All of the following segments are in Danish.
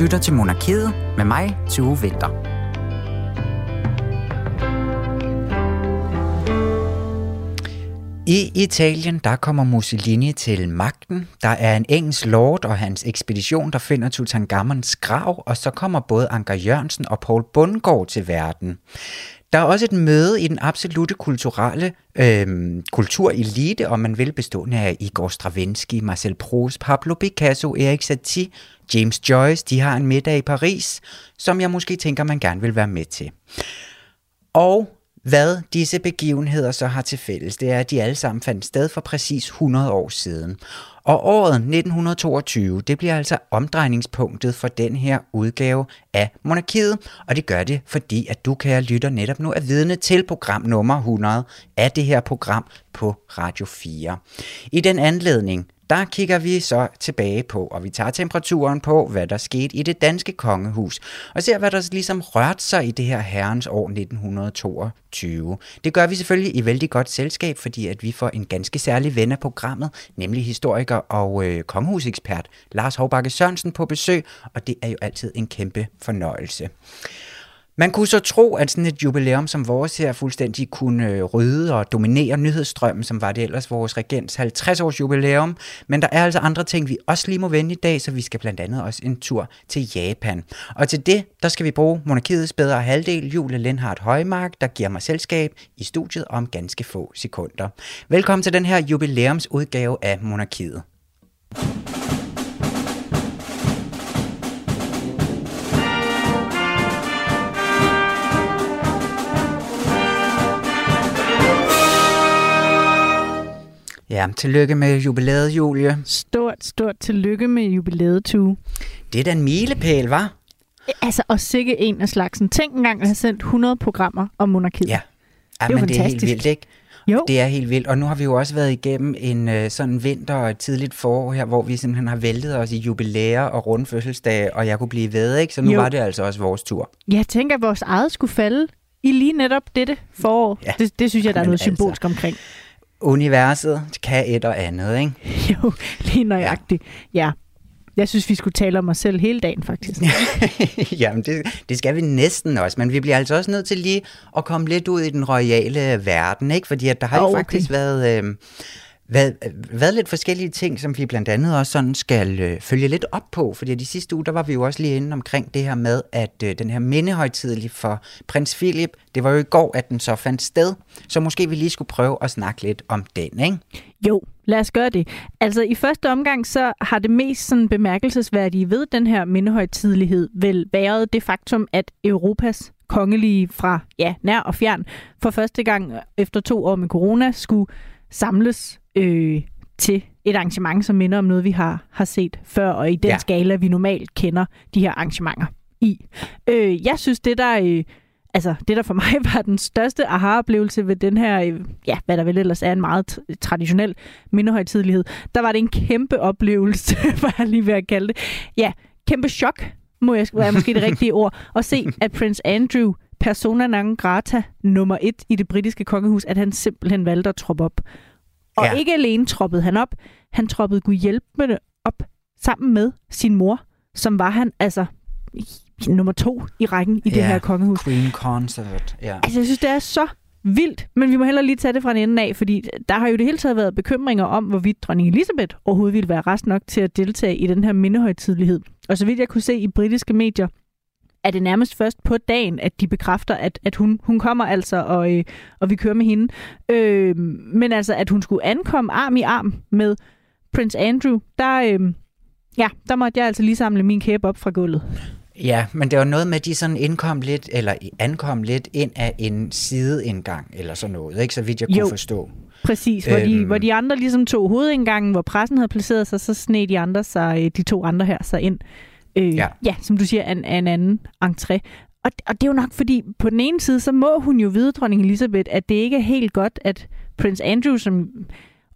lytter til Monarkiet med mig, Tue Vinter. I Italien, der kommer Mussolini til magten. Der er en engelsk lord og hans ekspedition, der finder Tutankhamons grav, og så kommer både Anker Jørgensen og Paul Bundgaard til verden. Der er også et møde i den absolute kulturelle øh, kulturelite, om man vil bestående af Igor Stravinsky, Marcel Proust, Pablo Picasso, Erik Satie, James Joyce. De har en middag i Paris, som jeg måske tænker, man gerne vil være med til. Og hvad disse begivenheder så har til fælles, det er, at de alle sammen fandt sted for præcis 100 år siden. Og året 1922, det bliver altså omdrejningspunktet for den her udgave af Monarkiet, og det gør det, fordi at du, kære lytter, netop nu er vidne til program nummer 100 af det her program på Radio 4. I den anledning, der kigger vi så tilbage på, og vi tager temperaturen på, hvad der skete i det danske kongehus, og ser, hvad der ligesom rørte sig i det her herrens år 1922. Det gør vi selvfølgelig i vældig godt selskab, fordi at vi får en ganske særlig ven af programmet, nemlig historiker og øh, kongehusekspert Lars Hovbakke Sørensen på besøg, og det er jo altid en kæmpe fornøjelse. Man kunne så tro, at sådan et jubilæum som vores her fuldstændig kunne øh, rydde og dominere nyhedsstrømmen, som var det ellers vores regents 50-års jubilæum. Men der er altså andre ting, vi også lige må vende i dag, så vi skal blandt andet også en tur til Japan. Og til det, der skal vi bruge monarkiets bedre halvdel, Julie Lindhardt Højmark, der giver mig selskab i studiet om ganske få sekunder. Velkommen til den her jubilæumsudgave af monarkiet. Ja, tillykke med jubilæet, Julie. Stort, stort tillykke med jubilæet, Tue. Det er da en milepæl, var? Altså, og sikke en af slagsen. Tænk engang at have sendt 100 programmer om monarkiet. Ja, ja det er men det er helt fantastisk. vildt, ikke? Jo. Det er helt vildt, og nu har vi jo også været igennem en øh, sådan vinter og et tidligt forår her, hvor vi simpelthen har væltet os i jubilæer og rundfødselsdage, og jeg kunne blive ved, ikke? Så nu Jo. var det altså også vores tur. Jeg tænker, at vores eget skulle falde i lige netop dette forår. Ja. Det, det synes jeg, der er noget altså. symbolsk omkring. Universet kan et og andet, ikke? Jo, lige nøjagtigt. Ja. Jeg synes, vi skulle tale om os selv hele dagen, faktisk. Jamen, det, det skal vi næsten også, men vi bliver altså også nødt til lige at komme lidt ud i den royale verden, ikke? Fordi at der har jo Okay. faktisk været, øh, været, været lidt forskellige ting, som vi blandt andet også sådan skal øh, følge lidt op på, fordi de sidste uge, der var vi jo også lige inde omkring det her med, at øh, den her mindehøjtidlig for prins Philip, det var jo i går, at den så fandt sted, så måske vi lige skulle prøve at snakke lidt om den, ikke? Jo, lad os gøre det. Altså i første omgang, så har det mest sådan bemærkelsesværdige ved den her mindehøjtidlighed vel været det faktum, at Europas kongelige fra ja, nær og fjern for første gang efter to år med corona skulle samles øh, til et arrangement, som minder om noget, vi har, har set før, og i den Ja. skala, vi normalt kender de her arrangementer i. Øh, jeg synes, det der... Øh, altså det der for mig var den største aha-oplevelse ved den her, øh, ja, hvad der vel ellers er en meget traditionel mindehøjtidlighed, der var det en kæmpe oplevelse, var jeg lige ved at kalde det. Ja, kæmpe chok, må jeg, er måske det rigtige ord, at se, at Prince Andrew, persona non grata nummer et i det britiske kongehus, at han simpelthen valgte at troppe op. Og Ja. ikke alene troppede han op, han troppede Gud hjælpende op sammen med sin mor, som var han altså nummer to i rækken i det Ja. her kongehus. Queen Consort, ja. Altså, jeg synes, det er så vildt, men vi må heller lige tage det fra en ende af, fordi der har jo det hele taget været bekymringer om, hvorvidt dronning Elisabeth overhovedet ville være rest nok til at deltage i den her mindehøjtidlighed. Og så vidt jeg kunne se i britiske medier, er det nærmest først på dagen, at de bekræfter, at, at hun, hun kommer altså, og, øh, og vi kører med hende. Øh, men altså, at hun skulle ankomme arm i arm med prins Andrew, der, øh, ja, der måtte jeg altså lige samle min kæbe op fra gulvet. Ja, men det var noget med, at de sådan indkom lidt, eller ankom lidt ind af en sideindgang, eller sådan noget, ikke? Så vidt jeg kunne Jo. forstå. Præcis, hvor, de, Øhm. hvor de andre ligesom tog hovedindgangen, hvor pressen havde placeret sig, så sned de andre sig, øh, de to andre her sig ind. Øh, Ja. ja. som du siger, af en, af en anden entré. Og, og det er jo nok fordi, på den ene side, så må hun jo vide, dronning Elisabeth, at det ikke er helt godt, at prins Andrew, som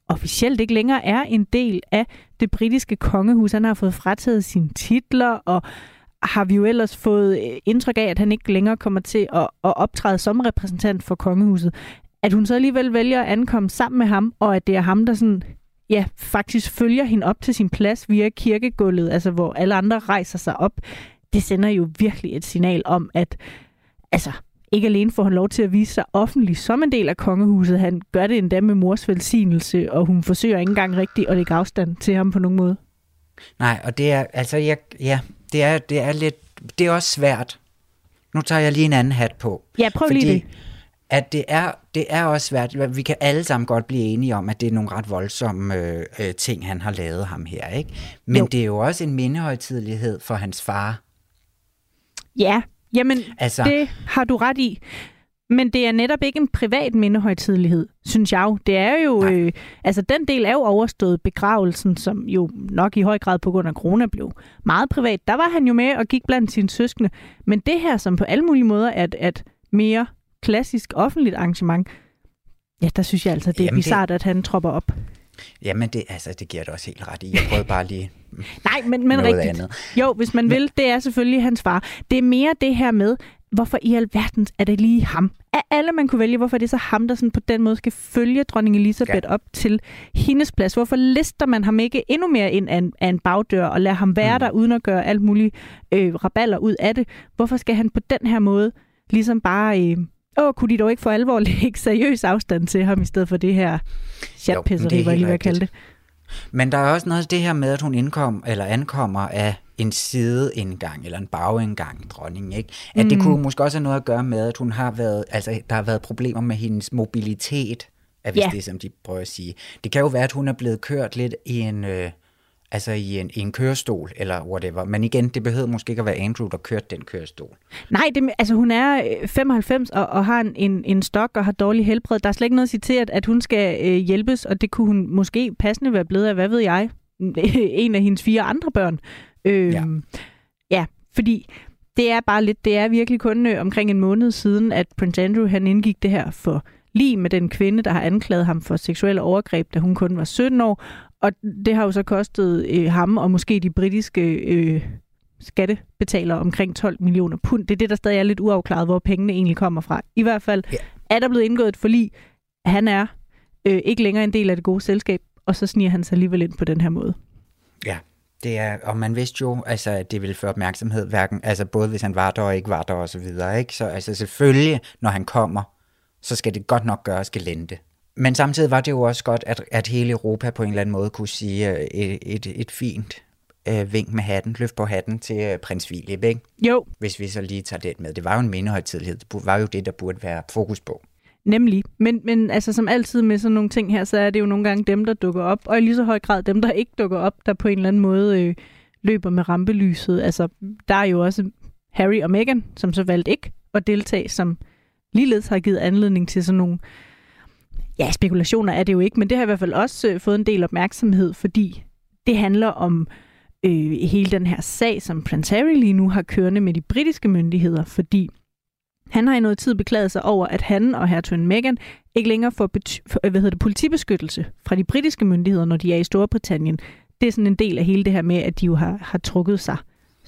officielt ikke længere er en del af det britiske kongehus, han har fået frataget sine titler, og har vi jo ellers fået øh, indtryk af, at han ikke længere kommer til at, at optræde som repræsentant for kongehuset. At hun så alligevel vælger at ankomme sammen med ham, og at det er ham, der sådan, ja, faktisk følger hende op til sin plads via kirkegulvet, altså hvor alle andre rejser sig op, det sender jo virkelig et signal om, at altså, ikke alene får han lov til at vise sig offentligt som en del af kongehuset, han gør det endda med mors velsignelse, og hun forsøger ikke engang rigtigt at lægge afstand til ham på nogen måde. Nej, og det er, altså, jeg, ja, det er, det er lidt, det er også svært. Nu tager jeg lige en anden hat på. Ja, prøv fordi, lige det. At det er, det er også svært. Vi kan alle sammen godt blive enige om, at det er nogle ret voldsomme øh, øh ting, han har lavet ham her. ikke. Men jo. det er jo også en mindehøjtidlighed for hans far. Ja, jamen altså, det har du ret i. Men det er netop ikke en privat mindehøjtidlighed, synes jeg. Det er jo, øh, altså den del er jo overstået begravelsen, som jo nok i høj grad på grund af corona blev meget privat. Der var han jo med og gik blandt sine søskende. Men det her, som på alle mulige måder er et, et mere klassisk offentligt arrangement, ja, der synes jeg altså, det er bizart, det... at han tropper op. Jamen, det, altså, det giver det også helt ret i. Jeg prøvede bare lige Nej, men, men rigtigt. Andet. Jo, hvis man vil, det er selvfølgelig hans far. Det er mere det her med, hvorfor i alverden er det lige ham? Af alle, man kunne vælge, hvorfor er det så ham, der sådan på den måde skal følge dronning Elisabeth ja. op til hendes plads? Hvorfor lister man ham ikke endnu mere ind af en, af en bagdør og lader ham være mm. der, uden at gøre alt muligt øh, raballer ud af det? Hvorfor skal han på den her måde ligesom bare... Øh, åh, kunne de dog ikke for alvor lægge seriøs afstand til ham, i stedet for det her chatpisseri, hvad jeg lige vil kalde det? Men der er også noget af det her med, at hun indkom, eller ankommer af en sideindgang eller en bagindgang, dronningen, ikke? At mm. det kunne måske også have noget at gøre med, at hun har været, altså der har været problemer med hendes mobilitet, er vist yeah. det, som de prøver at sige. Det kan jo være, at hun er blevet kørt lidt i en, øh, altså i en, i en kørestol, eller whatever. Men igen, det behøver måske ikke at være Andrew, der kørte den kørestol. Nej, det, altså hun er 95 øh, og, og har en, en, en stok og har dårlig helbred. Der er slet ikke noget at sige til, at, at hun skal øh, hjælpes, og det kunne hun måske passende være blevet af, hvad ved jeg, en af hendes fire andre børn. Øh, ja. ja, fordi det er bare lidt, det er virkelig kun øh, omkring en måned siden, at Prince Andrew han indgik det her for lige med den kvinde, der har anklaget ham for seksuelle overgreb, da hun kun var 17 år. Og det har jo så kostet øh, ham og måske de britiske øh, skattebetalere omkring 12 millioner pund. Det er det, der stadig er lidt uafklaret, hvor pengene egentlig kommer fra. I hvert fald ja. er der blevet indgået et forlig. Han er øh, ikke længere en del af det gode selskab, og så sniger han sig alligevel ind på den her måde. Ja, det er, og man vidste jo, altså, at det ville føre opmærksomhed, hverken, altså både hvis han var der og ikke var der og så videre, ikke? Så altså selvfølgelig, når han kommer, så skal det godt nok gøres gelente. Men samtidig var det jo også godt, at, at hele Europa på en eller anden måde kunne sige øh, et, et, et fint øh, vink med hatten, løft på hatten til øh, prins Philip, ikke? Jo. Hvis vi så lige tager det med. Det var jo en mindehøjtidlighed. Det var jo det, der burde være fokus på. Nemlig. Men, men altså som altid med sådan nogle ting her, så er det jo nogle gange dem, der dukker op, og i lige så høj grad dem, der ikke dukker op, der på en eller anden måde øh, løber med rampelyset. Altså, der er jo også Harry og Meghan, som så valgte ikke at deltage, som ligeledes har givet anledning til sådan nogle ja, spekulationer er det jo ikke, men det har i hvert fald også øh, fået en del opmærksomhed, fordi det handler om øh, hele den her sag, som Prince Harry lige nu har kørende med de britiske myndigheder, fordi han har i noget tid beklaget sig over, at han og hertugen Meghan ikke længere får øh, hvad hedder det, politibeskyttelse fra de britiske myndigheder, når de er i Storbritannien. Det er sådan en del af hele det her med, at de jo har, har trukket sig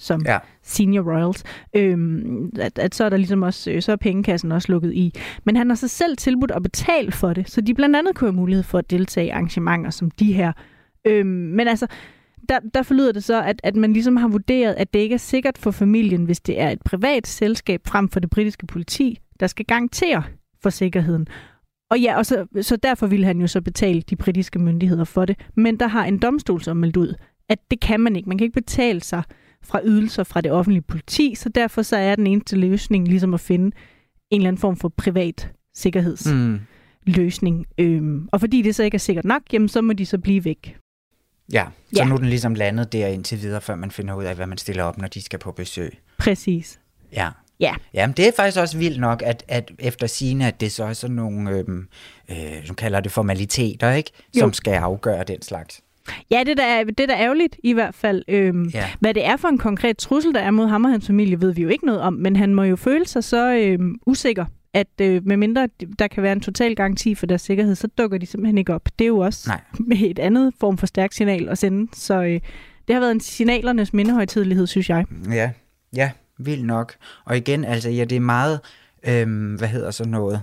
som ja. senior royals, øhm, at, at så er der ligesom også, øh, så er pengekassen også lukket i. Men han har så selv tilbudt at betale for det, så de blandt andet kunne have mulighed for at deltage i arrangementer som de her. Øhm, men altså, der, der forlyder det så, at, at man ligesom har vurderet, at det ikke er sikkert for familien, hvis det er et privat selskab frem for det britiske politi, der skal garantere for sikkerheden. Og ja, og så, så derfor ville han jo så betale de britiske myndigheder for det. Men der har en domstol så meldt ud, at det kan man ikke. Man kan ikke betale sig fra ydelser fra det offentlige politi, så derfor så er den eneste løsning ligesom at finde en eller anden form for privat sikkerhedsløsning. Mm. Øhm, og fordi det så ikke er sikkert nok, jamen så må de så blive væk. Ja, så ja. nu er den ligesom landet der indtil videre, før man finder ud af, hvad man stiller op, når de skal på besøg. Præcis. Ja. Ja. Jamen, det er faktisk også vildt nok, at, at efter sine, at det så er sådan nogle, øhm, øh, som kalder det formaliteter, ikke? Som jo. skal afgøre den slags. Ja, det der er, det der er ærgerligt i hvert fald. Øhm, ja. Hvad det er for en konkret trussel, der er mod ham og hans familie, ved vi jo ikke noget om, men han må jo føle sig så øhm, usikker, at øh, medmindre der kan være en total garanti for deres sikkerhed, så dukker de simpelthen ikke op. Det er jo også Nej. med et andet form for stærkt signal at sende, så øh, det har været en signalernes mindehøjtidlighed, synes jeg. Ja, ja, vildt nok. Og igen, altså, ja, det er meget, øhm, hvad hedder så noget,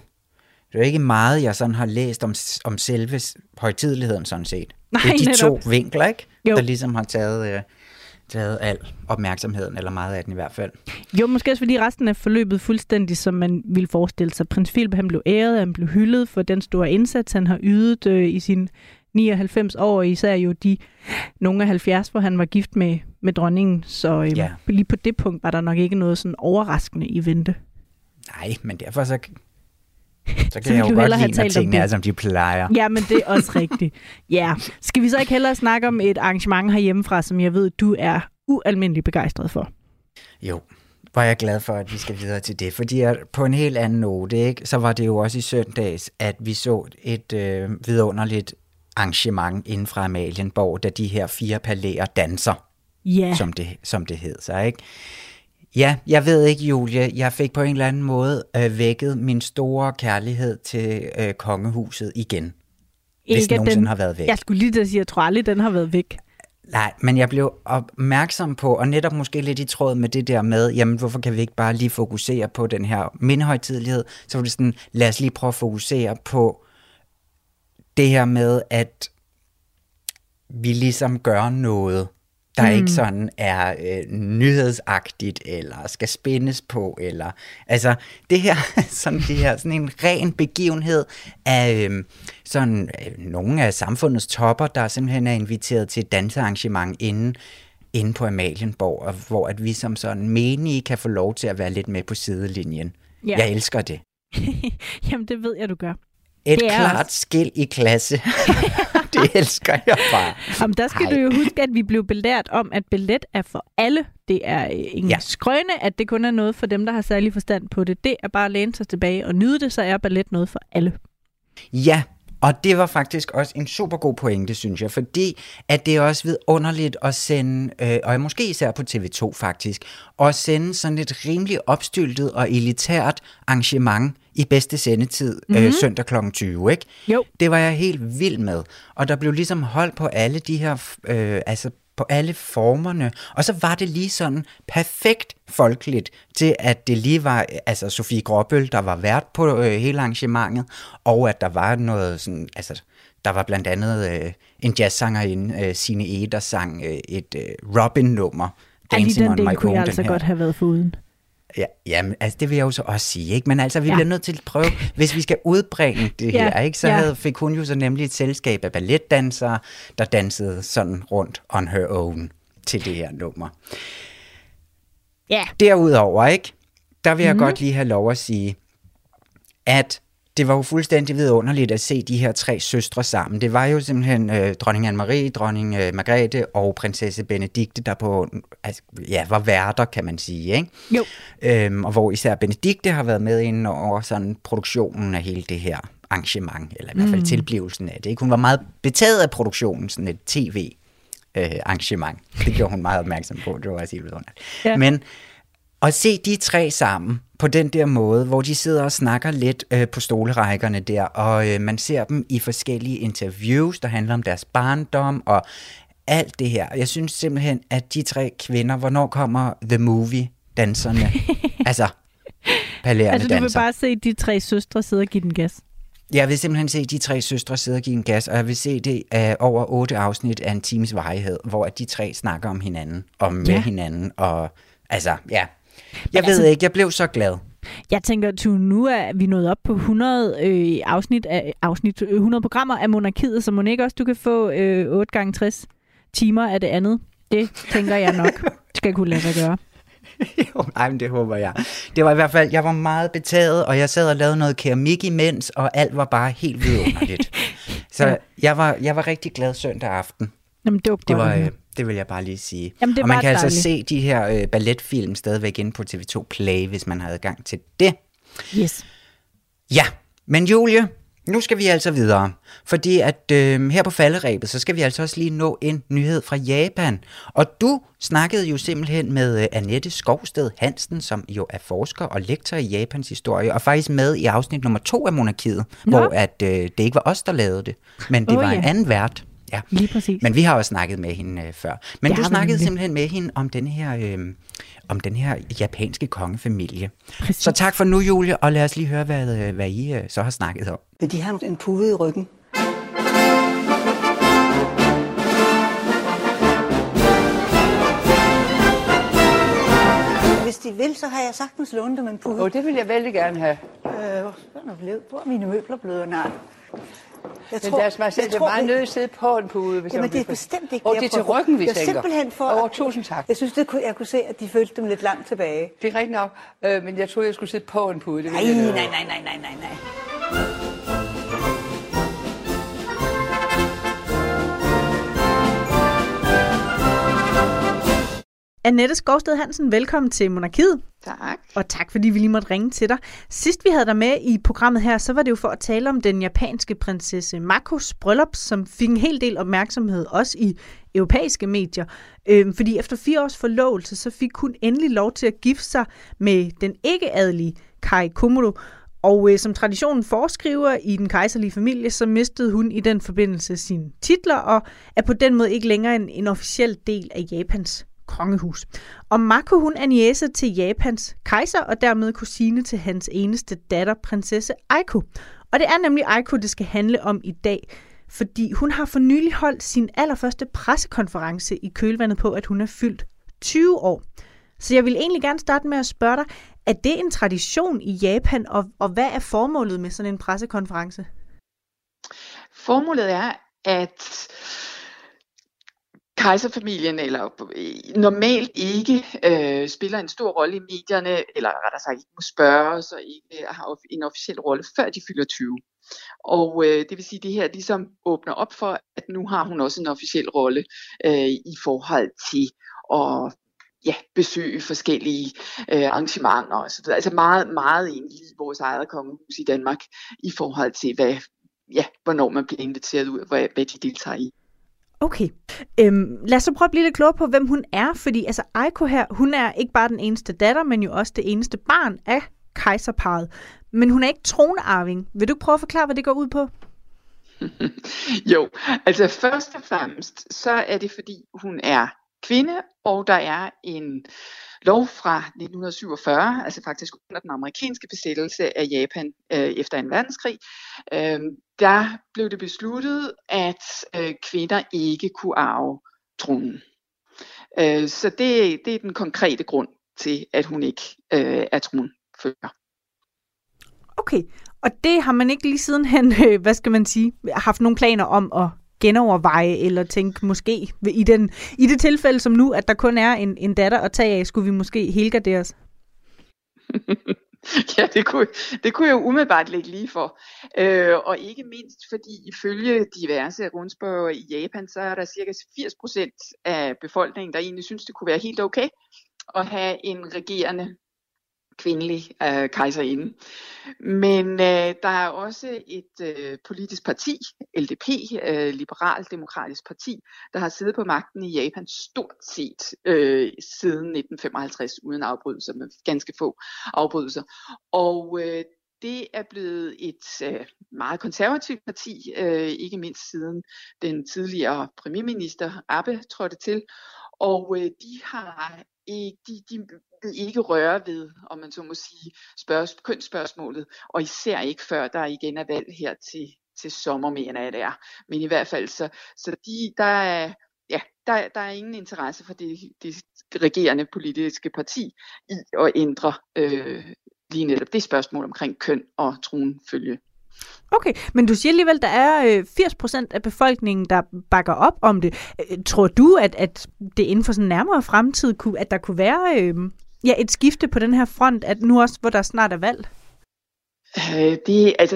Det er ikke meget, jeg sådan har læst om, om selve højtidligheden sådan set. Nej, det er de netop. to vinkler, ikke? Jo. Der ligesom har taget, øh, taget al opmærksomheden, eller meget af den i hvert fald. Jo, måske også fordi resten af forløbet fuldstændig, som man ville forestille sig. Prins Philip, han blev æret, han blev hyldet for den store indsats, han har ydet øh, i sin 99 år, især jo de nogle af 70, hvor han var gift med, med dronningen. Så øh, Ja. lige på det punkt var der nok ikke noget sådan overraskende i vente. Nej, men derfor så, så kan jeg du jo godt lide, når tingene er, som de plejer. Ja, men det er også rigtigt. Ja. Skal vi så ikke hellere snakke om et arrangement herhjemmefra, som jeg ved, du er ualmindelig begejstret for? Jo, er jeg glad for, at vi skal videre til det. Fordi at på en helt anden note, ikke, så var det jo også i søndags, at vi så et øh, vidunderligt arrangement inden fra Amalienborg, da de her fire palæer danser, Ja. som, det, som det hed så, ikke? Ja, jeg ved ikke, Julie, jeg fik på en eller anden måde øh, vækket min store kærlighed til øh, kongehuset igen. Hvis Ikke, at nogensinde den, har været væk. Jeg skulle lige til at sige, at jeg tror aldrig, den har været væk. Nej, men jeg blev opmærksom på, og netop måske lidt i tråd med det der med, jamen hvorfor kan vi ikke bare lige fokusere på den her mindehøjtidlighed, så var det sådan, lad os lige prøve at fokusere på det her med, at vi ligesom gør noget, der mm. ikke sådan er øh, nyhedsagtigt, eller skal spændes på, eller altså det her, sådan, det her, sådan en ren begivenhed af øh, sådan øh, nogle af samfundets topper, der simpelthen er inviteret til et dansearrangement inde, inde på Amalienborg, og hvor at vi som sådan menige kan få lov til at være lidt med på sidelinjen. Ja. Jeg elsker det. Jamen, det ved jeg, du gør. Et klart også- skil i klasse. det elsker jeg bare. Jamen, der skal Ej. du jo huske, at vi blev belært om, at billet er for alle. Det er øh, ingen ja. skrøne, at det kun er noget for dem, der har særlig forstand på det. Det er bare at læne sig tilbage og nyde det, så er ballet noget for alle. Ja, og det var faktisk også en super god pointe, synes jeg, fordi at det er også vidunderligt at sende, øh, og måske især på TV2 faktisk, at sende sådan et rimelig opstyltet og elitært arrangement i bedste sendetid mm-hmm. øh, søndag kl. 20, ikke? Jo. Det var jeg helt vild med, og der blev ligesom holdt på alle de her, øh, altså på alle formerne, og så var det lige sådan perfekt folkeligt til, at det lige var altså Sofie Gråbøl, der var vært på øh, hele arrangementet, og at der var noget sådan, altså der var blandt andet øh, en jazzsangerinde, øh, Signe E., der sang øh, et øh, Robin-nummer, Ej, Dancing den on del My kunne Own, jeg altså her. godt have været foruden. Ja, jamen, altså det vil jeg jo så også sige, ikke? Men altså, vi Ja. bliver nødt til at prøve, hvis vi skal udbringe det Ja, her, ikke? Så ja. havde, fik hun jo så nemlig et selskab af balletdansere, der dansede sådan rundt on her own til det her nummer. Ja. Derudover, ikke? Der vil jeg Mhm. mm. godt lige have lov at sige, at det var jo fuldstændig vidunderligt at se de her tre søstre sammen. Det var jo simpelthen øh, dronning Anne-Marie, dronning øh, Margrethe og prinsesse Benedikte, der på, altså, ja, var værter, kan man sige, ikke? Jo. Øhm, og hvor især Benedikte har været med ind over sådan produktionen af hele det her arrangement, eller i hvert fald mm. tilblivelsen af det. Ikke? Hun var meget betaget af produktionen, sådan et tv øh, arrangement. Det gjorde hun meget opmærksom på, det var også helt vidunderligt. Ja. Men at se de tre sammen på den der måde, hvor de sidder og snakker lidt øh, på stolerækkerne der, og øh, man ser dem i forskellige interviews, der handler om deres barndom og alt det her. Jeg synes simpelthen, at de tre kvinder, hvornår kommer The Movie, danserne? altså, palæerne Altså, du vil danser. bare se de tre søstre sidde og give den gas. Jeg vil simpelthen se de tre søstre sidde og give en gas, og jeg vil se det uh, over otte afsnit af en times varighed, hvor de tre snakker om hinanden, og med ja. hinanden, og altså, ja. Jeg altså- ved ikke, jeg blev så glad. Jeg tænker, at nu er vi nået op på 100 øh, afsnit, af, afsnit øh, 100 programmer af monarkiet, så må ikke også du kan få øh, 8 gange 60 timer af det andet. Det tænker jeg nok skal kunne lade sig gøre. Jo, ej, men det håber jeg. Det var i hvert fald, jeg var meget betaget, og jeg sad og lavede noget keramik imens, og alt var bare helt vidunderligt. Så Ja. jeg, var, jeg var rigtig glad søndag aften. Jamen, det var, Det, var, øh, det vil jeg bare lige sige. Jamen, det og man kan altså dejligt. se de her øh, balletfilm stadigvæk inde på TV2 Play, hvis man har adgang til det. Yes. Ja, men Julie, nu skal vi altså videre. Fordi at øh, her på falderæbet, så skal vi altså også lige nå en nyhed fra Japan. Og du snakkede jo simpelthen med øh, Annette Skovsted Hansen, som jo er forsker og lektor i Japans historie, og faktisk med i afsnit nummer to af Monarkiet, Nå. hvor at, øh, det ikke var os, der lavede det, men det Åh, var ja. en anden vært. Ja. Lige præcis. Men vi har også snakket med hende øh, før. Men Det du har snakkede nemlig. simpelthen med hende om den her øh, om den her japanske kongefamilie. Præcis. Så tak for nu, Julie, og lad os lige høre, hvad, øh, hvad I øh, så har snakket om. Vil de have en pude i ryggen? Hvis de vil, så har jeg sagtens lånt dem en pude. Og det vil jeg vældig gerne have. Øh, hvor er mine møbler blevet? Nej. Jeg Men tror, deres majestæt er meget nødt til at sidde på en pude. Hvis jamen, det er bestemt ikke Og det er til ryggen, vi jeg tænker. simpelthen for... Åh, tusind tak. Jeg synes, det kunne, jeg kunne se, at de følte dem lidt langt tilbage. Det er rigtigt nok, øh, men jeg troede, jeg skulle sidde på en pude. Det nej, jeg nej, nej, nej, nej, nej, nej. Annette Skovsted Hansen, velkommen til Monarkiet. Tak. Og tak, fordi vi lige måtte ringe til dig. Sidst vi havde dig med i programmet her, så var det jo for at tale om den japanske prinsesse Makos bryllup, som fik en hel del opmærksomhed, også i europæiske medier. Øhm, fordi efter fire års forlovelse, så fik hun endelig lov til at gifte sig med den ikke-adelige Kai Komodo. Og øh, som traditionen foreskriver i den kejserlige familie, så mistede hun i den forbindelse sine titler, og er på den måde ikke længere en, en officiel del af Japans kongehus. Og Mako hun er niece til Japans kejser, og dermed kusine til hans eneste datter, prinsesse Aiko. Og det er nemlig Aiko, det skal handle om i dag, fordi hun har for nylig holdt sin allerførste pressekonference i kølvandet på, at hun er fyldt 20 år. Så jeg vil egentlig gerne starte med at spørge dig, er det en tradition i Japan, og, og hvad er formålet med sådan en pressekonference? Formålet er, at kejserfamilien eller normalt ikke øh, spiller en stor rolle i medierne, eller rettere sagt ikke må spørge, og ikke har en officiel rolle, før de fylder 20. Og øh, det vil sige, at det her ligesom åbner op for, at nu har hun også en officiel rolle øh, i forhold til at ja, besøge forskellige øh, arrangementer og så videre. Altså meget, meget egentlig i vores eget kongehus i Danmark i forhold til, hvad, ja, hvornår man bliver inviteret ud, hvad, hvad de deltager i. Okay. Øhm, lad os så prøve at blive lidt klogere på, hvem hun er, fordi altså Aiko her, hun er ikke bare den eneste datter, men jo også det eneste barn af kejserparet. Men hun er ikke tronarving. Vil du prøve at forklare, hvad det går ud på? jo, altså først og fremmest, så er det fordi hun er kvinde, og der er en lov fra 1947, altså faktisk under den amerikanske besættelse af Japan øh, efter en verdenskrig, øh, der blev det besluttet, at øh, kvinder ikke kunne arve tronen. Øh, så det, det er den konkrete grund til, at hun ikke øh, er tronfører. Okay, og det har man ikke lige sidenhen, øh, hvad skal man sige, haft nogle planer om at genoverveje eller tænke måske i, den, i det tilfælde som nu, at der kun er en, en datter at tage af, skulle vi måske helgardere os? ja, det kunne, det kunne jeg jo umiddelbart lægge lige for. Øh, og ikke mindst fordi ifølge diverse rundspørger i Japan, så er der cirka 80% af befolkningen, der egentlig synes, det kunne være helt okay at have en regerende kvindelig øh, kejserinde. Men øh, der er også et øh, politisk parti, LDP, øh, Liberal Demokratisk Parti, der har siddet på magten i Japan stort set øh, siden 1955 uden afbrydelser, med ganske få afbrydelser. Og øh, det er blevet et øh, meget konservativt parti, øh, ikke mindst siden den tidligere premierminister Abe trådte til. Og øh, de har ikke, de, de vil ikke røre ved, om man så må sige, spørg, kønsspørgsmålet, og især ikke før der igen er valg her til, til sommer, mener jeg det er. Men i hvert fald, så, så de, der, er, ja, der, der er ingen interesse for det, det regerende politiske parti i at ændre øh, lige netop det spørgsmål omkring køn og tronfølge. Okay, men du siger alligevel, at der er øh, 80% af befolkningen, der bakker op om det. Øh, tror du, at, at det inden for sådan en nærmere fremtid, kunne, at der kunne være øh, ja, et skifte på den her front, at nu også, hvor der snart er valg? Øh, det, altså,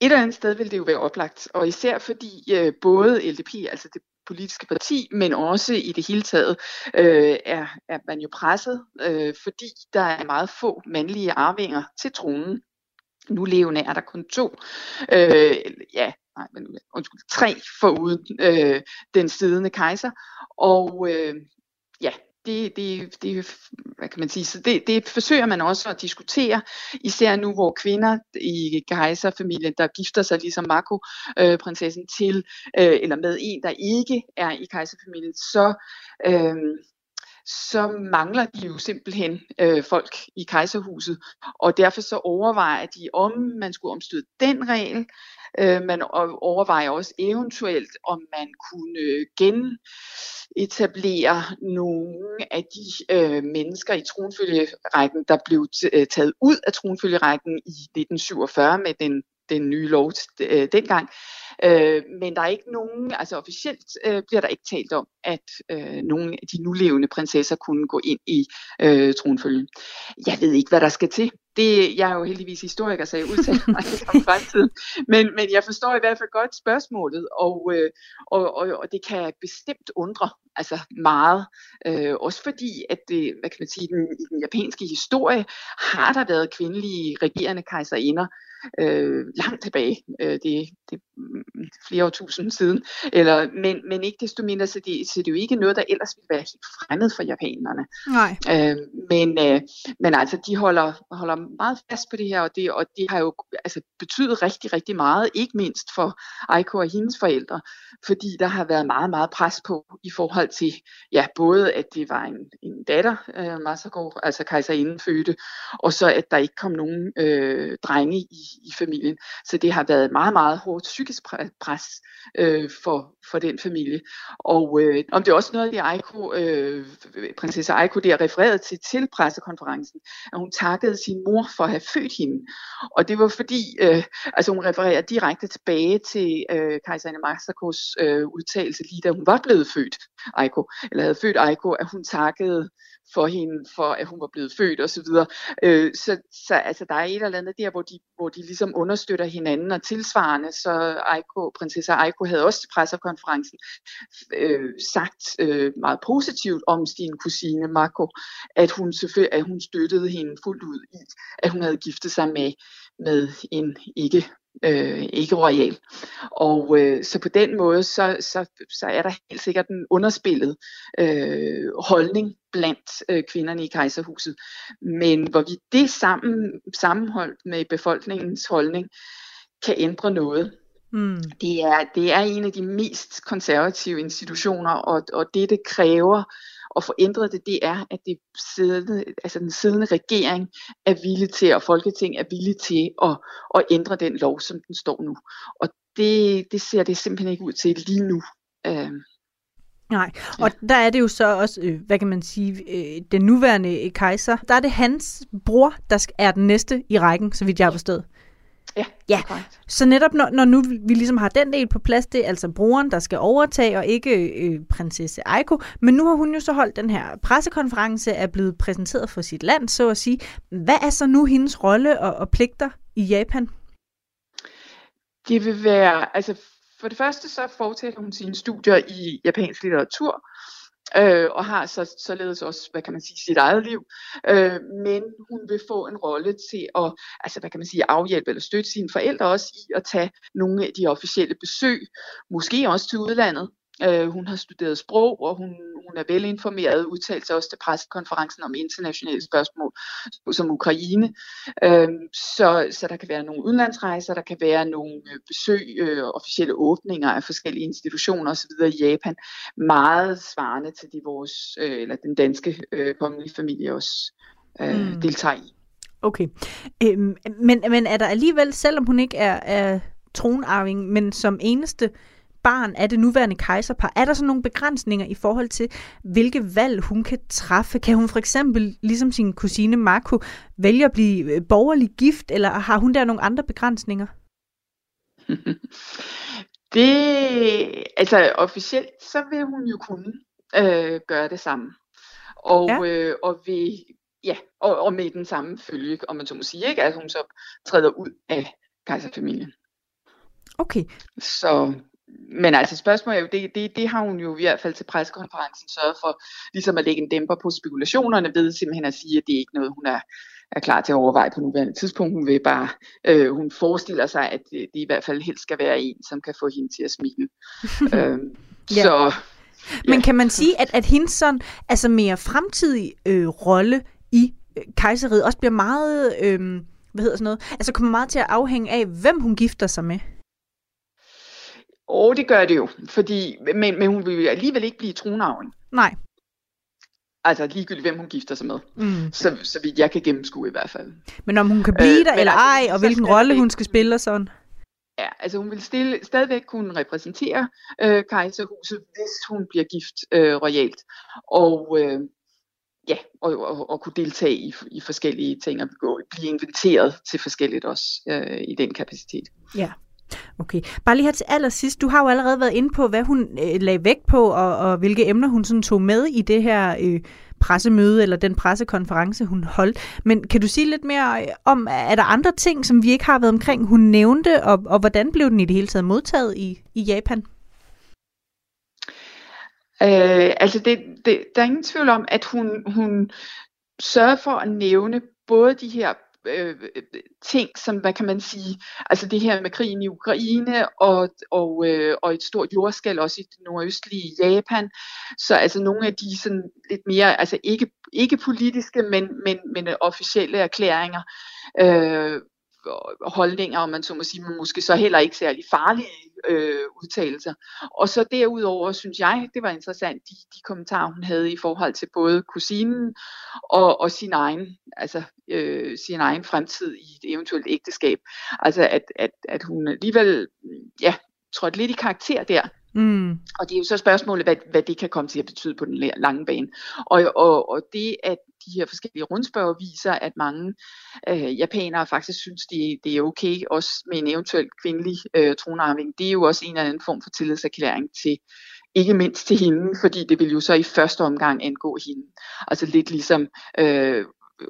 et eller andet sted vil det jo være oplagt, og især fordi øh, både LDP, altså det politiske parti, men også i det hele taget øh, er, er man jo presset, øh, fordi der er meget få mandlige arvinger til tronen. Nu levende er der kun to, øh, ja, nej, men undskyld, tre foruden øh, den siddende kejser, og øh, ja, det, det, det, hvad kan man sige, så det, det forsøger man også at diskutere, især nu hvor kvinder i kejserfamilien, der gifter sig ligesom Marco, øh, prinsessen til, øh, eller med en, der ikke er i kejserfamilien, så, øh, så mangler de jo simpelthen øh, folk i kejserhuset, og derfor så overvejer de, om man skulle omstøde den regel. Øh, man overvejer også eventuelt, om man kunne øh, genetablere nogle af de øh, mennesker i tronfølgerækken, der blev øh, taget ud af tronfølgerækken i 1947 med den den nye lov øh, dengang. Øh, men der er ikke nogen, altså officielt øh, bliver der ikke talt om, at øh, nogle af de nulevende prinsesser kunne gå ind i øh, tronfølgen. Jeg ved ikke, hvad der skal til. Det, jeg er jo heldigvis historiker, så jeg udtaler mig ikke om fremtiden. Men, men jeg forstår i hvert fald godt spørgsmålet, og, øh, og, og, og det kan bestemt undre altså meget. Øh, også fordi, at det, hvad kan man sige, den, i den japanske historie har der været kvindelige regerende kejserinder, øh, langt tilbage. Øh, det, det flere årtusind siden. Eller, men, men ikke desto mindre, så det, så det er jo ikke noget, der ellers ville være helt fremmed for japanerne. Nej. Øh, men, øh, men altså, de holder, holder meget fast på det her, og det, og det har jo altså, betydet rigtig, rigtig meget, ikke mindst for Aiko og hendes forældre, fordi der har været meget, meget pres på i forhold til, ja, både at det var en, en datter, øh, Masako, altså kejserinden fødte, og så at der ikke kom nogen øh, drenge i, i familien. Så det har været meget, meget hårdt psykisk pres øh, for, for den familie. Og øh, om det er også noget af det, Aiko, øh, prinsesse Aiko der refererede til til pressekonferencen, at hun takkede sin mor for at have født hende. Og det var fordi, øh, altså hun refererer direkte tilbage til øh, kejserinde Masakos øh, udtalelse, lige da hun var blevet født, Aiko, eller havde født Aiko, at hun takkede for hende, for at hun var blevet født osv. Så, øh, så, så altså, der er et eller andet der, hvor de, hvor de ligesom understøtter hinanden, og tilsvarende, så Aiko, prinsesse Aiko havde også til pressekonferencen øh, sagt øh, meget positivt om sin kusine Mako, at hun, selvfølgelig, at hun støttede hende fuldt ud i, at hun havde giftet sig med, med en ikke øh, ikke royal. Og øh, så på den måde, så, så, så er der helt sikkert en underspillet øh, holdning blandt øh, kvinderne i kejserhuset. Men hvor vi det sammen, sammenholdt med befolkningens holdning kan ændre noget, Mm. Det, er, det er en af de mest konservative institutioner, og, og det, det kræver at få ændret det, det er, at det siddende, altså den siddende regering er villig til, og Folketing er villig til at, at ændre den lov, som den står nu. Og det, det ser det simpelthen ikke ud til lige nu. Øh, Nej, og ja. der er det jo så også, øh, hvad kan man sige, øh, den nuværende kejser, der er det hans bror, der er den næste i rækken, så vidt jeg har forstået. Ja, ja. så netop når, når nu vi ligesom har den del på plads, det er altså broren, der skal overtage, og ikke øh, prinsesse Aiko. Men nu har hun jo så holdt den her pressekonference, er blevet præsenteret for sit land, så at sige. Hvad er så nu hendes rolle og, og pligter i Japan? Det vil være, altså for det første så fortsætter hun sine studier i japansk litteratur, øh, og har så, således også, hvad kan man sige, sit eget liv. Øh, men hun vil få en rolle til at, altså hvad kan man sige, afhjælpe eller støtte sine forældre også i at tage nogle af de officielle besøg, måske også til udlandet, Øh, hun har studeret sprog, og hun, hun er velinformeret, udtalt sig også til pressekonferencen om internationale spørgsmål, som Ukraine. Øh, så, så der kan være nogle udenlandsrejser, der kan være nogle øh, besøg, øh, officielle åbninger af forskellige institutioner osv. i Japan. Meget svarende til de vores, øh, eller den danske øh, kongelige familie også øh, mm. deltager i. Okay. Øhm, men, men er der alligevel, selvom hun ikke er, er tronarving, men som eneste barn af det nuværende kejserpar, er der så nogle begrænsninger i forhold til, hvilke valg hun kan træffe? Kan hun for eksempel, ligesom sin kusine Marco, vælge at blive øh, borgerlig gift, eller har hun der nogle andre begrænsninger? Det, altså officielt, så vil hun jo kunne øh, gøre det samme. Og, ja. øh, og vil, ja, og, og med den samme følge, om man så må sige, ikke? at hun så træder ud af kejserfamilien. Okay. Så men altså spørgsmålet er jo, det, det, det har hun jo i hvert fald til pressekonferencen sørget for, ligesom at lægge en dæmper på spekulationerne ved simpelthen at sige, at det er ikke noget, hun er, er klar til at overveje på nuværende tidspunkt. Hun vil bare, øh, hun forestiller sig, at det, det i hvert fald helst skal være en, som kan få hende til at smile. øh, ja. Så, ja. Men kan man sige, at, at hendes sådan, altså mere fremtidige øh, rolle i øh, kejseriet også bliver meget, øh, hvad hedder sådan noget, altså kommer meget til at afhænge af, hvem hun gifter sig med? Og det gør det jo, fordi, men, men hun vil jo alligevel ikke blive tronarven. Nej. Altså ligegyldigt, hvem hun gifter sig med. Mm. Så, så vidt jeg kan gennemskue i hvert fald. Men om hun kan blive øh, der eller altså, ej, og hvilken rolle hun skal spille og sådan? Ja, altså hun vil stille, stadigvæk kunne repræsentere øh, kejserhuset, hvis hun bliver gift øh, royalt. Og øh, ja, og, og, og kunne deltage i, i forskellige ting og blive inviteret til forskelligt også øh, i den kapacitet. Ja. Okay. Bare lige her til allersidst, du har jo allerede været inde på, hvad hun øh, lagde vægt på, og, og hvilke emner hun sådan tog med i det her øh, pressemøde, eller den pressekonference, hun holdt. Men kan du sige lidt mere øh, om, er der andre ting, som vi ikke har været omkring, hun nævnte, og, og hvordan blev den i det hele taget modtaget i, i Japan? Øh, altså, det, det, der er ingen tvivl om, at hun, hun sørger for at nævne både de her Øh, øh, ting, som, hvad kan man sige, altså det her med krigen i Ukraine og, og, øh, og et stort jordskæl også i det nordøstlige Japan. Så altså nogle af de sådan lidt mere, altså ikke, ikke politiske, men, men, men officielle erklæringer, øh, holdninger, om man så må sige, men måske så heller ikke særlig farlige øh, udtalelser. Og så derudover synes jeg, det var interessant, de, de kommentarer, hun havde i forhold til både kusinen og, og sin egen, altså øh, sin egen fremtid i et eventuelt ægteskab. Altså at, at, at hun alligevel, ja, trådte lidt i karakter der, Mm. Og det er jo så spørgsmålet, hvad, hvad det kan komme til at betyde på den lange bane. Og, og, og det, at de her forskellige rundspørger viser, at mange øh, japanere faktisk synes, det, det er okay, også med en eventuel kvindelig øh, tronarving. Det er jo også en eller anden form for tillidserklæring til ikke mindst til hende, fordi det vil jo så i første omgang angå hende. Altså lidt ligesom øh,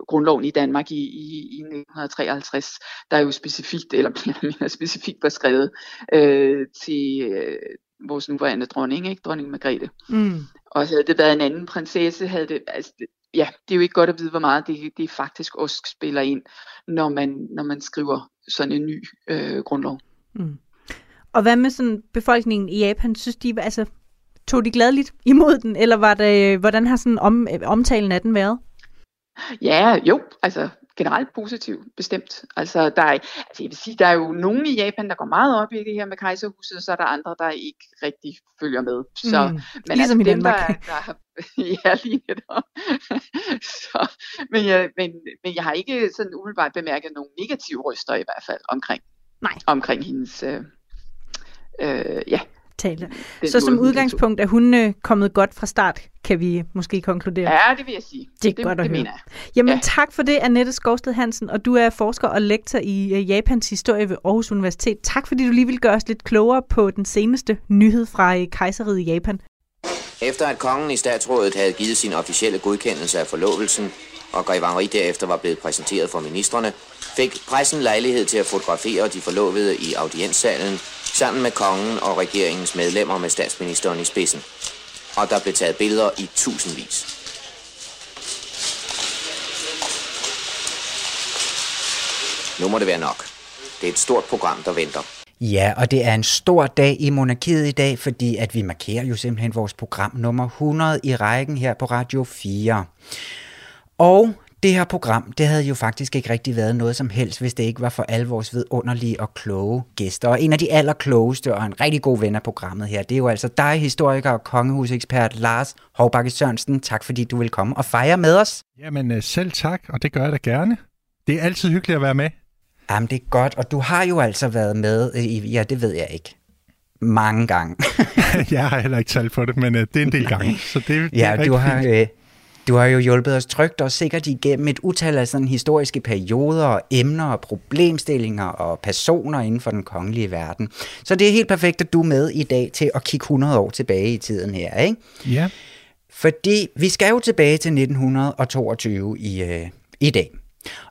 grundloven i Danmark i, i, i 1953, der er jo specifikt, eller mere specifikt var skrevet øh, til øh, vores nuværende dronning, ikke? dronning Margrethe. Mm. Og havde det været en anden prinsesse, havde det, altså, ja, det er jo ikke godt at vide, hvor meget det, det faktisk også spiller ind, når man, når man skriver sådan en ny øh, grundlov. Mm. Og hvad med sådan befolkningen i Japan? Synes de, altså, tog de gladeligt imod den, eller var det, hvordan har sådan om, omtalen af den været? Ja, jo, altså generelt positiv, bestemt. Altså, der er, altså jeg vil sige, der er jo nogen i Japan, der går meget op i det her med kejserhuset, og så er der andre, der ikke rigtig følger med. Så, mm, men ligesom altså, i Danmark. Der, der, ja, lige netop. så, men, jeg, men, men jeg har ikke sådan umiddelbart bemærket nogen negative røster i hvert fald omkring, Nej. omkring hendes øh, øh, ja, tale. Så som udgangspunkt er hun øh, kommet godt fra start, kan vi måske konkludere. Ja, det vil jeg sige. Det er det, godt at det høre. Mener jeg. Jamen ja. tak for det, Annette Skovsted Hansen, og du er forsker og lektor i uh, Japans historie ved Aarhus Universitet. Tak fordi du lige vil gøre os lidt klogere på den seneste nyhed fra uh, kejseriet i Japan. Efter at kongen i statsrådet havde givet sin officielle godkendelse af forlovelsen, og Grev Henri derefter var blevet præsenteret for ministerne, fik pressen lejlighed til at fotografere de forlovede i audienssalen sammen med kongen og regeringens medlemmer med statsministeren i spidsen. Og der blev taget billeder i tusindvis. Nu må det være nok. Det er et stort program, der venter. Ja, og det er en stor dag i monarkiet i dag, fordi at vi markerer jo simpelthen vores program nummer 100 i rækken her på Radio 4. Og det her program, det havde jo faktisk ikke rigtig været noget som helst, hvis det ikke var for alle vores vidunderlige og kloge gæster. Og en af de allerklogeste og en rigtig god ven af programmet her, det er jo altså dig, historiker og kongehusekspert Lars Hovbakke Sørensen. Tak fordi du vil komme og fejre med os. Jamen øh, selv tak, og det gør jeg da gerne. Det er altid hyggeligt at være med. Jamen det er godt, og du har jo altså været med i, ja det ved jeg ikke, mange gange. jeg har heller ikke talt på det, men uh, det er en del gange. Så det, det ja, er du har, øh, du har jo hjulpet os trygt og sikkert igennem et utal af sådan historiske perioder og emner og problemstillinger og personer inden for den kongelige verden. Så det er helt perfekt, at du er med i dag til at kigge 100 år tilbage i tiden her, ikke? Ja. Fordi vi skal jo tilbage til 1922 i, øh, i dag.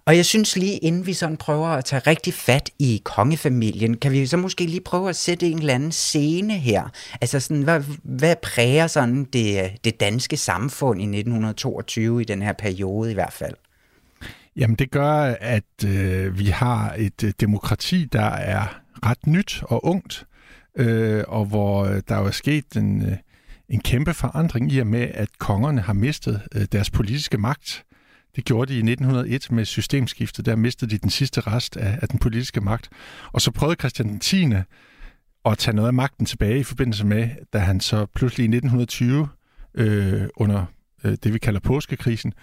Og jeg synes lige, inden vi sådan prøver at tage rigtig fat i kongefamilien, kan vi så måske lige prøve at sætte en eller anden scene her. Altså sådan, hvad, hvad præger sådan det, det danske samfund i 1922 i den her periode i hvert fald? Jamen det gør, at øh, vi har et øh, demokrati, der er ret nyt og ungt, øh, og hvor øh, der jo er sket en, øh, en kæmpe forandring i og med, at kongerne har mistet øh, deres politiske magt. Det gjorde de i 1901 med systemskiftet. Der mistede de den sidste rest af, af den politiske magt. Og så prøvede Christian 10. at tage noget af magten tilbage i forbindelse med, da han så pludselig i 1920 øh, under øh, det vi kalder påskekrisen,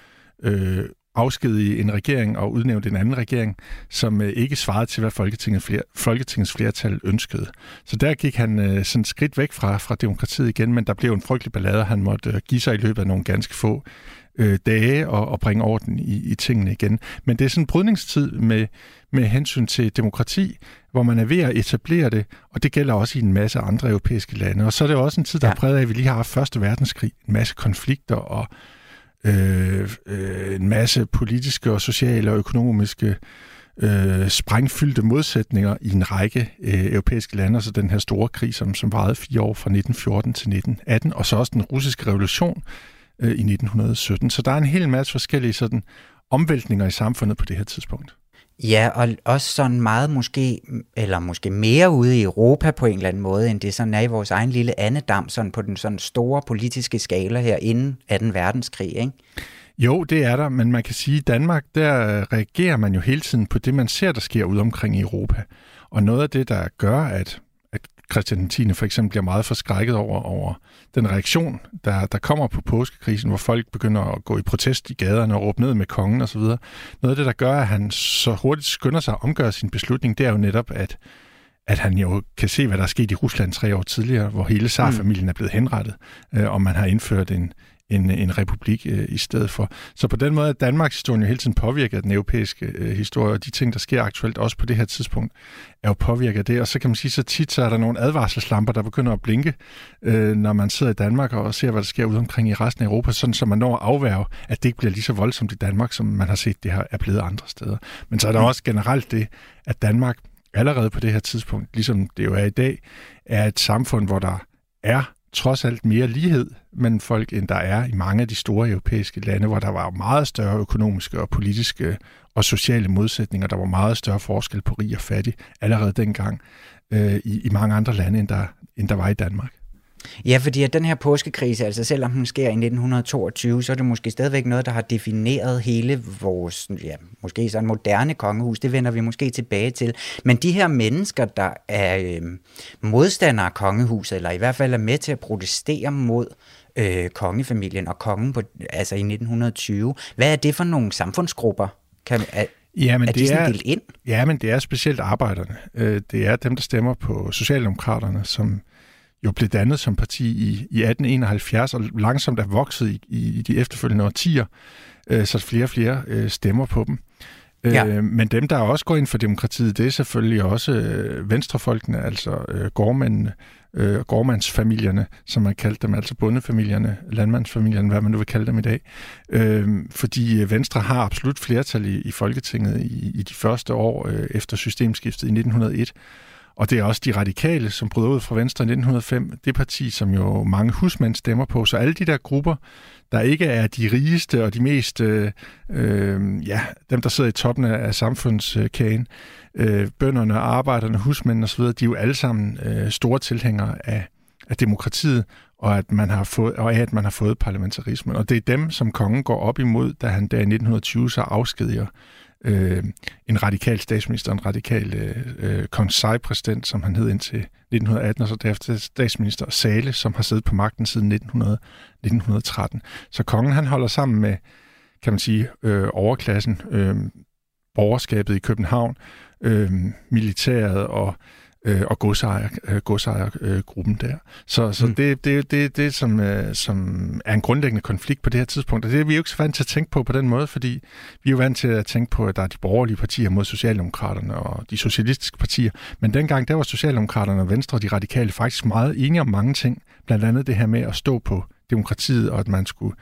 øh, afskedige en regering og udnævnte en anden regering, som øh, ikke svarede til, hvad Folketinget flere, Folketingets flertal ønskede. Så der gik han øh, sådan et skridt væk fra, fra demokratiet igen, men der blev en frygtelig ballade, han måtte øh, give sig i løbet af nogle ganske få øh, dage og, og bringe orden i, i tingene igen. Men det er sådan en brydningstid med, med hensyn til demokrati, hvor man er ved at etablere det, og det gælder også i en masse andre europæiske lande. Og så er det også en tid, der ja. er præget af, at vi lige har haft Første Verdenskrig, en masse konflikter og øh, øh, en masse politiske og sociale og økonomiske øh, sprængfyldte modsætninger i en række øh, europæiske lande, og så den her store krig, som, som varede fire år fra 1914 til 1918, og så også den russiske revolution øh, i 1917. Så der er en hel masse forskellige sådan, omvæltninger i samfundet på det her tidspunkt. Ja, og også sådan meget måske, eller måske mere ude i Europa på en eller anden måde, end det sådan er i vores egen lille andedam, sådan på den sådan store politiske skala her inden 2. verdenskrig, ikke? Jo, det er der, men man kan sige, at i Danmark, der reagerer man jo hele tiden på det, man ser, der sker ude omkring i Europa. Og noget af det, der gør, at Christian 10. for eksempel bliver meget forskrækket over, over den reaktion, der, der kommer på påskekrisen, hvor folk begynder at gå i protest i gaderne og råbe ned med kongen osv. Noget af det, der gør, at han så hurtigt skynder sig at omgøre sin beslutning, det er jo netop, at at han jo kan se, hvad der er sket i Rusland tre år tidligere, hvor hele Tsar-familien er blevet henrettet, øh, og man har indført en, en, en republik øh, i stedet for. Så på den måde er Danmarks historie jo hele tiden påvirket af den europæiske øh, historie, og de ting, der sker aktuelt også på det her tidspunkt, er jo påvirket af det. Og så kan man sige, så tit så er der nogle advarselslamper, der begynder at blinke, øh, når man sidder i Danmark og ser, hvad der sker ude omkring i resten af Europa, sådan så man når at afværge, at det ikke bliver lige så voldsomt i Danmark, som man har set, det her er blevet andre steder. Men så er der mm. også generelt det, at Danmark allerede på det her tidspunkt, ligesom det jo er i dag, er et samfund, hvor der er trods alt mere lighed mellem folk, end der er i mange af de store europæiske lande, hvor der var meget større økonomiske og politiske og sociale modsætninger. Der var meget større forskel på rig og fattig allerede dengang øh, i, i mange andre lande, end der, end der var i Danmark. Ja, fordi at den her påskekrise, altså selvom den sker i 1922, så er det måske stadigvæk noget, der har defineret hele vores, ja, måske sådan moderne kongehus. Det vender vi måske tilbage til. Men de her mennesker, der er øh, modstandere af kongehuset, eller i hvert fald er med til at protestere mod øh, kongefamilien og kongen på, altså i 1920, hvad er det for nogle samfundsgrupper? Kan, er, Ja, men er de det er, delt ind? Ja, men det er specielt arbejderne. Øh, det er dem, der stemmer på Socialdemokraterne, som jo blev dannet som parti i, i 1871 og langsomt er vokset i, i de efterfølgende årtier, øh, så flere og flere øh, stemmer på dem. Øh, ja. Øh, men dem, der også går ind for demokratiet, det er selvfølgelig også øh, venstrefolkene, altså øh, gårdmændene, øh, gårdmandsfamilierne, som man kaldte dem, altså bondefamilierne, landmandsfamilierne, hvad man nu vil kalde dem i dag. Øh, fordi Venstre har absolut flertal i, i Folketinget i, i de første år øh, efter systemskiftet i 1901. Og det er også de radikale, som bryder ud fra Venstre i 1905. Det parti, som jo mange husmænd stemmer på. Så alle de der grupper, der ikke er de rigeste og de mest, øh, øh, ja, dem der sidder i toppen af samfundskagen, øh, bønderne, arbejderne, husmændene osv., de er jo alle sammen øh, store tilhængere af, af demokratiet, og at man har fået, og at man har fået parlamentarismen. Og det er dem, som kongen går op imod, da han der i 1920 så afskediger øh, en radikal statsminister, en radikal øh, øh konsejpræsident, som han hed indtil 1918, og så derefter statsminister Sale, som har siddet på magten siden 1900, 1913. Så kongen han holder sammen med, kan man sige, øh, overklassen, øh, borgerskabet i København, øh, militæret og øh, og godsejer, øh, godsejergruppen øh, der. Så, så mm. det, det, det, det som, øh, som er en grundlæggende konflikt på det her tidspunkt, og det er vi jo ikke så vant til at tænke på på den måde, fordi vi er jo vant til at tænke på, at der er de borgerlige partier mod Socialdemokraterne og de socialistiske partier, men dengang der var Socialdemokraterne og Venstre og de radikale faktisk meget enige om mange ting, blandt andet det her med at stå på demokratiet, og at man skulle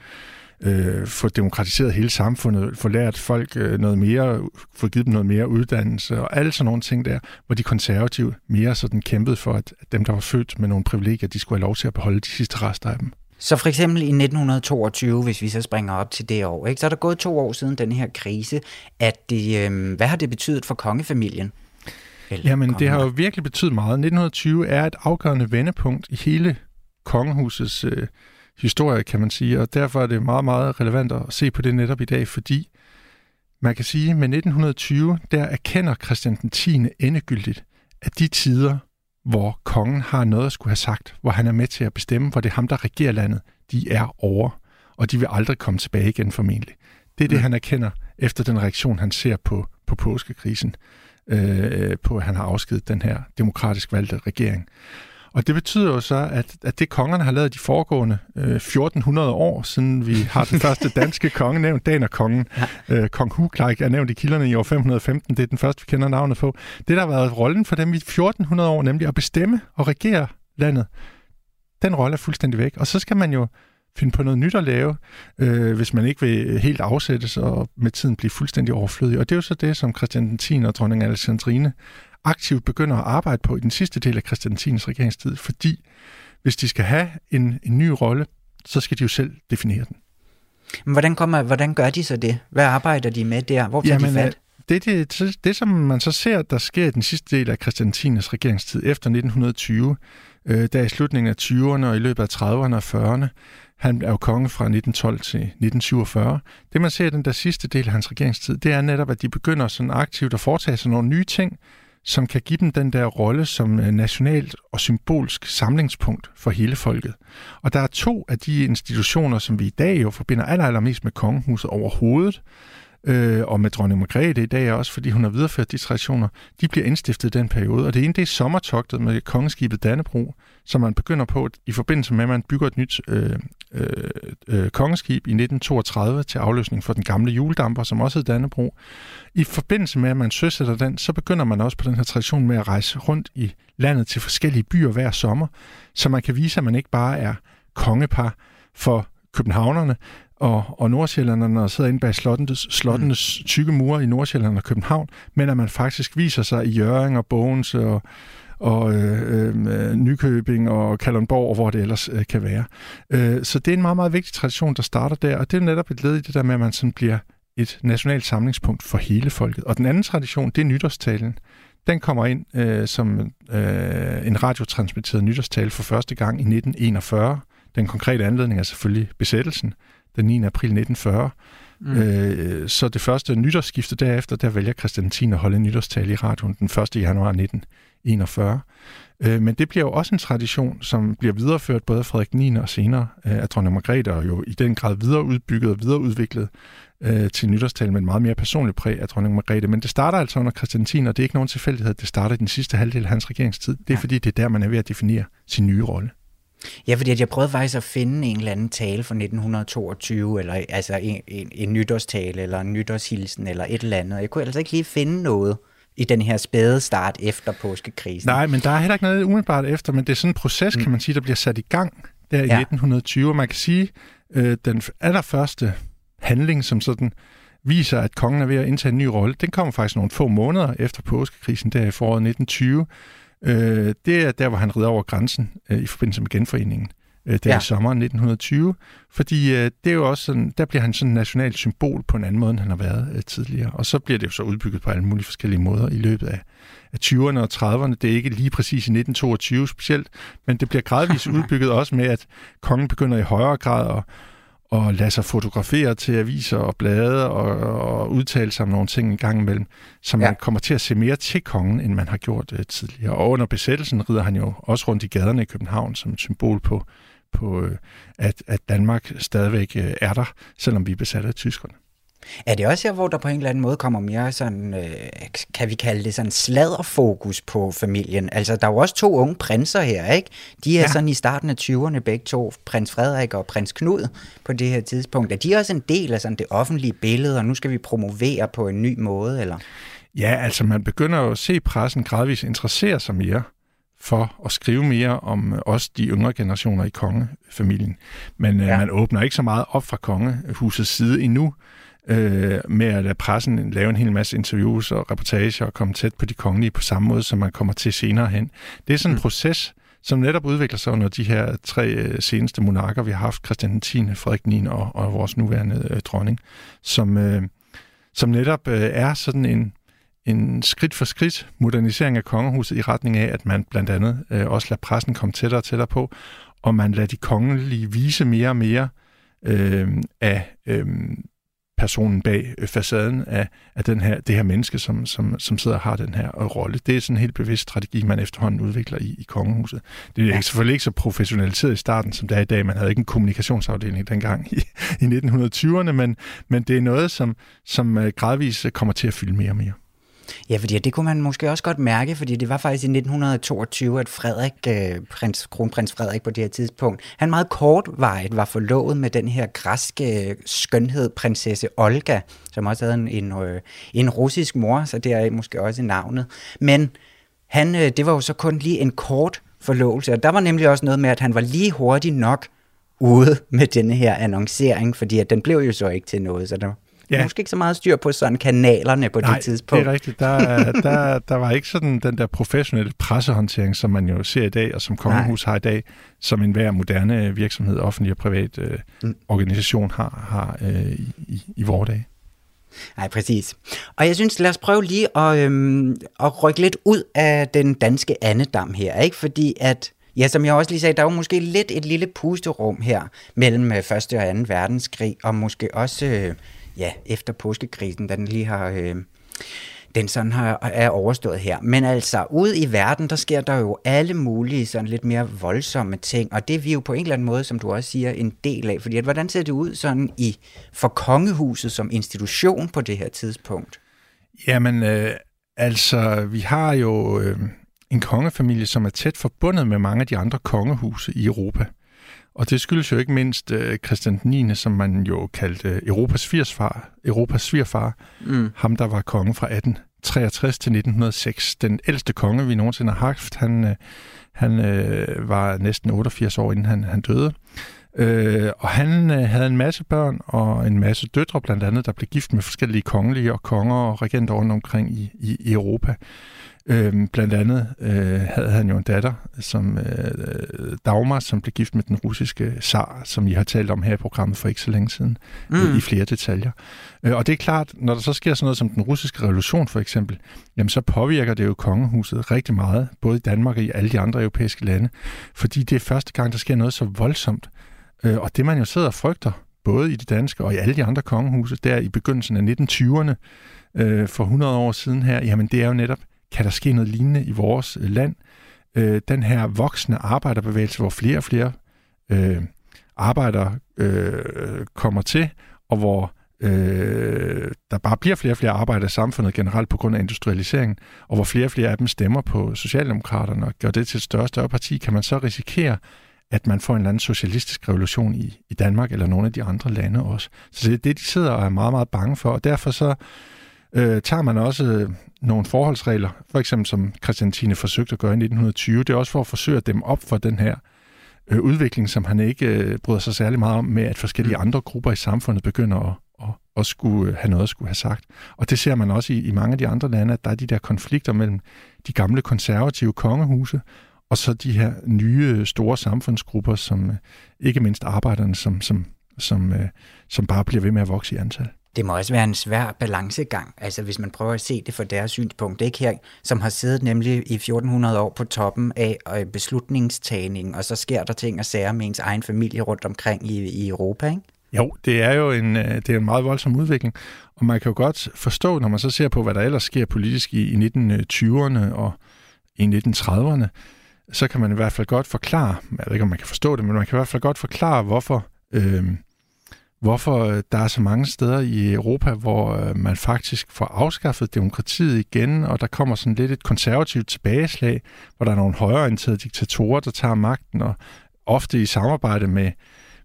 øh, få demokratiseret hele samfundet, få lært folk øh, noget mere, få givet dem noget mere uddannelse og alle sådan nogle ting der, hvor de konservative mere sådan kæmpede for, at dem, der var født med nogle privilegier, de skulle have lov til at beholde de sidste rester af dem. Så for eksempel i 1922, hvis vi så springer op til det år, ikke, så er der gået to år siden den her krise, at det, øh, hvad har det betydet for kongefamilien? Eller Jamen, det har jo virkelig betydet meget. 1920 er et afgørende vendepunkt i hele kongehusets øh, historie, kan man sige, og derfor er det meget, meget relevant at se på det netop i dag, fordi man kan sige, at med 1920, der erkender Christian den 10. endegyldigt, at de tider, hvor kongen har noget at skulle have sagt, hvor han er med til at bestemme, hvor det er ham, der regerer landet, de er over. og de vil aldrig komme tilbage igen formentlig. Det er det, mm. han erkender efter den reaktion, han ser på, på påskekrisen, øh, på at han har afskedet den her demokratisk valgte regering. Og det betyder jo så, at, at det kongerne har lavet de foregående øh, 1400 år, siden vi har den første danske konge nævnt, Danerkongen. Ja. Øh, Kong Hugleik er nævnt i kilderne i år 515, det er den første, vi kender navnet på. Det, der har været rollen for dem i 1400 år, nemlig at bestemme og regere landet, den rolle er fuldstændig væk. Og så skal man jo finde på noget nyt at lave, øh, hvis man ikke vil helt afsættes og med tiden blive fuldstændig overflødig. Og det er jo så det, som Christian 10. og dronning Alexandrine aktivt begynder at arbejde på i den sidste del af Christian 10. regeringstid, fordi hvis de skal have en, en ny rolle, så skal de jo selv definere den. Men hvordan, kommer, hvordan gør de så det? Hvad arbejder de med der? Hvor tager Jamen, de fat? Øh, det, det, det, som man så ser, der sker i den sidste del af Christian 10. regeringstid efter 1920, øh, der i slutningen af 20'erne og i løbet af 30'erne og 40'erne, han er jo konge fra 1912 til 1947. Det man ser i den der sidste del af hans regeringstid, det er netop, at de begynder sådan aktivt at foretage sig nogle nye ting, som kan give dem den der rolle som øh, nationalt og symbolsk samlingspunkt for hele folket. Og der er to af de institutioner, som vi i dag jo forbinder aller, allermest med kongehuset overhovedet, øh, og med dronning Margrethe i dag også, fordi hun har videreført de traditioner, de bliver indstiftet i den periode. Og det ene, det er sommertogtet med kongeskibet Dannebro, som man begynder på i forbindelse med, at man bygger et nyt øh, øh, øh kongeskib i 1932 til afløsning for den gamle juledamper, som også hed Dannebro. I forbindelse med, at man søsætter den, så begynder man også på den her tradition med at rejse rundt i landet til forskellige byer hver sommer, så man kan vise, at man ikke bare er kongepar for københavnerne, og, og nordsjællanderne og sidder inde bag slottenes, slottenes tykke mure i Nordsjælland og København, men at man faktisk viser sig i Jørgen og Bogense og, og øh, øh, Nykøbing og Kalundborg, og hvor det ellers øh, kan være. Øh, så det er en meget, meget vigtig tradition, der starter der, og det er netop et led i det der med, at man sådan bliver et nationalt samlingspunkt for hele folket. Og den anden tradition, det er nytårstalen. Den kommer ind øh, som øh, en radiotransmitteret nytårstale for første gang i 1941. Den konkrete anledning er selvfølgelig besættelsen den 9. april 1940. Mm. Øh, så det første nytårsskifte derefter, der vælger Christian 10 at holde en nytårstale i radioen den 1. januar 1941. Øh, men det bliver jo også en tradition, som bliver videreført både af Frederik 9. og senere øh, af dronning Margrethe, og jo i den grad videreudbygget og videreudviklet øh, til nytårstale med en meget mere personlig præg af dronning Margrethe. Men det starter altså under Christian 10, og det er ikke nogen tilfældighed, det starter i den sidste halvdel af hans regeringstid. Det er ja. fordi, det er der, man er ved at definere sin nye rolle. Ja, fordi jeg prøvede faktisk at finde en eller anden tale fra 1922, eller altså en, en, en nytårstale, eller en nytårshilsen, eller et eller andet. Jeg kunne altså ikke lige finde noget i den her spæde start efter påskekrisen. Nej, men der er heller ikke noget umiddelbart efter, men det er sådan en proces, mm. kan man sige, der bliver sat i gang der i ja. 1920. Man kan sige, øh, den allerførste handling, som sådan viser, at kongen er ved at indtage en ny rolle, den kommer faktisk nogle få måneder efter påskekrisen, der i foråret 1920, Øh, det er der, hvor han rider over grænsen øh, i forbindelse med genforeningen. Øh, der ja. i sommeren 1920, fordi øh, det er jo også sådan, der bliver han sådan en national symbol på en anden måde, end han har været øh, tidligere. Og så bliver det jo så udbygget på alle mulige forskellige måder i løbet af, af 20'erne og 30'erne. Det er ikke lige præcis i 1922 specielt, men det bliver gradvist udbygget også med, at kongen begynder i højere grad at og lade sig fotografere til aviser og blade og, og udtale sig om nogle ting en gang imellem, så man ja. kommer til at se mere til kongen, end man har gjort uh, tidligere. Og under besættelsen rider han jo også rundt i gaderne i København som et symbol på, på uh, at, at Danmark stadigvæk uh, er der, selvom vi er besat af tyskerne. Er det også her, hvor der på en eller anden måde kommer mere sådan, øh, kan vi kalde det sådan sladderfokus på familien? Altså, der er jo også to unge prinser her, ikke? De er ja. sådan i starten af 20'erne begge to, prins Frederik og prins Knud på det her tidspunkt. Er de også en del af sådan det offentlige billede, og nu skal vi promovere på en ny måde, eller? Ja, altså man begynder jo at se pressen gradvist interessere sig mere for at skrive mere om øh, også de yngre generationer i kongefamilien. Men øh, ja. man åbner ikke så meget op fra kongehusets side endnu øh, med at lade pressen lave en hel masse interviews og reportager og komme tæt på de kongelige på samme måde, som man kommer til senere hen. Det er sådan en mm. proces, som netop udvikler sig under de her tre øh, seneste monarker, vi har haft, Christian 10., Frederik 9. og, og vores nuværende øh, dronning, som, øh, som netop øh, er sådan en, en skridt for skridt modernisering af kongehuset i retning af, at man blandt andet øh, også lader pressen komme tættere og tættere på, og man lader de kongelige vise mere og mere øh, af øh, personen bag øh, facaden af, af den her, det her menneske, som, som, som sidder og har den her øh, rolle. Det er sådan en helt bevidst strategi, man efterhånden udvikler i, i kongehuset. Det er ja. selvfølgelig ikke så professionaliseret i starten, som det er i dag. Man havde ikke en kommunikationsafdeling dengang i, i 1920'erne, men, men det er noget, som, som øh, gradvist kommer til at fylde mere og mere. Ja, fordi det kunne man måske også godt mærke, fordi det var faktisk i 1922, at Frederik, øh, prins, kronprins Frederik på det her tidspunkt, han meget kortvarigt var forlovet med den her græske øh, skønhed, prinsesse Olga, som også havde en, en, øh, en russisk mor, så det er måske også navnet. Men han, øh, det var jo så kun lige en kort forlovelse, og der var nemlig også noget med, at han var lige hurtig nok ude med denne her annoncering, fordi at den blev jo så ikke til noget, så der ja. måske ikke så meget styr på sådan kanalerne på Nej, det tidspunkt. det er rigtigt. Der, der, der var ikke sådan den der professionelle pressehåndtering, som man jo ser i dag, og som Kongehus Nej. har i dag, som enhver moderne virksomhed, offentlig og privat øh, mm. organisation har, har øh, i, i vores dage. Nej, præcis. Og jeg synes, lad os prøve lige at, øhm, at rykke lidt ud af den danske andedam her, ikke? Fordi at, ja, som jeg også lige sagde, der er jo måske lidt et lille pusterum her mellem 1. Øh, og 2. verdenskrig, og måske også øh, ja, efter påskekrisen, den lige har... Øh, den sådan har, er overstået her. Men altså, ude i verden, der sker der jo alle mulige sådan lidt mere voldsomme ting, og det er vi jo på en eller anden måde, som du også siger, en del af. Fordi at, hvordan ser det ud sådan i for kongehuset som institution på det her tidspunkt? Jamen, øh, altså, vi har jo øh, en kongefamilie, som er tæt forbundet med mange af de andre kongehuse i Europa. Og det skyldes jo ikke mindst uh, Christian 9., som man jo kaldte Europas, 80 far, Europas svigerfar. Mm. Ham, der var konge fra 1863 til 1906. Den ældste konge, vi nogensinde har haft. Han, uh, han uh, var næsten 88 år, inden han, han døde. Uh, og han uh, havde en masse børn og en masse døtre, blandt andet, der blev gift med forskellige kongelige og konger og regenter rundt omkring i, i, i Europa. Øhm, blandt andet øh, havde han jo en datter, som øh, Dagmar, som blev gift med den russiske zar, som I har talt om her i programmet for ikke så længe siden, mm. øh, i flere detaljer. Øh, og det er klart, når der så sker sådan noget som den russiske revolution for eksempel, jamen så påvirker det jo kongehuset rigtig meget, både i Danmark og i alle de andre europæiske lande, fordi det er første gang, der sker noget så voldsomt. Øh, og det man jo sidder og frygter, både i det danske og i alle de andre kongehuse, der i begyndelsen af 1920'erne, øh, for 100 år siden her, jamen det er jo netop kan der ske noget lignende i vores øh, land? Øh, den her voksende arbejderbevægelse, hvor flere og flere øh, arbejdere øh, kommer til, og hvor øh, der bare bliver flere og flere arbejdere i samfundet generelt på grund af industrialiseringen, og hvor flere og flere af dem stemmer på Socialdemokraterne og gør det til et større og større parti, kan man så risikere, at man får en eller anden socialistisk revolution i, i Danmark eller nogle af de andre lande også. Så det er det, de sidder og er meget, meget bange for, og derfor så øh, tager man også øh, nogle forholdsregler, for eksempel som Christian Tine forsøgte at gøre i 1920. Det er også for at forsøge at dem op for den her øh, udvikling, som han ikke øh, bryder sig særlig meget om, med at forskellige mm. andre grupper i samfundet begynder at, at, at skulle have noget at skulle have sagt. Og det ser man også i, i mange af de andre lande, at der er de der konflikter mellem de gamle konservative kongehuse, og så de her nye store samfundsgrupper, som øh, ikke mindst arbejderne, som, som, som, øh, som bare bliver ved med at vokse i antal det må også være en svær balancegang, altså hvis man prøver at se det fra deres synspunkt, ikke her, som har siddet nemlig i 1400 år på toppen af beslutningstagningen, beslutningstagning, og så sker der ting og sager med ens egen familie rundt omkring i, i Europa, ikke? Jo, det er jo en, øh, det er en meget voldsom udvikling, og man kan jo godt forstå, når man så ser på, hvad der ellers sker politisk i, i 1920'erne og i 1930'erne, så kan man i hvert fald godt forklare, jeg ved ikke, om man kan forstå det, men man kan i hvert fald godt forklare, hvorfor øh, hvorfor øh, der er så mange steder i Europa, hvor øh, man faktisk får afskaffet demokratiet igen, og der kommer sådan lidt et konservativt tilbageslag, hvor der er nogle højreorienterede diktatorer, der tager magten, og ofte i samarbejde med,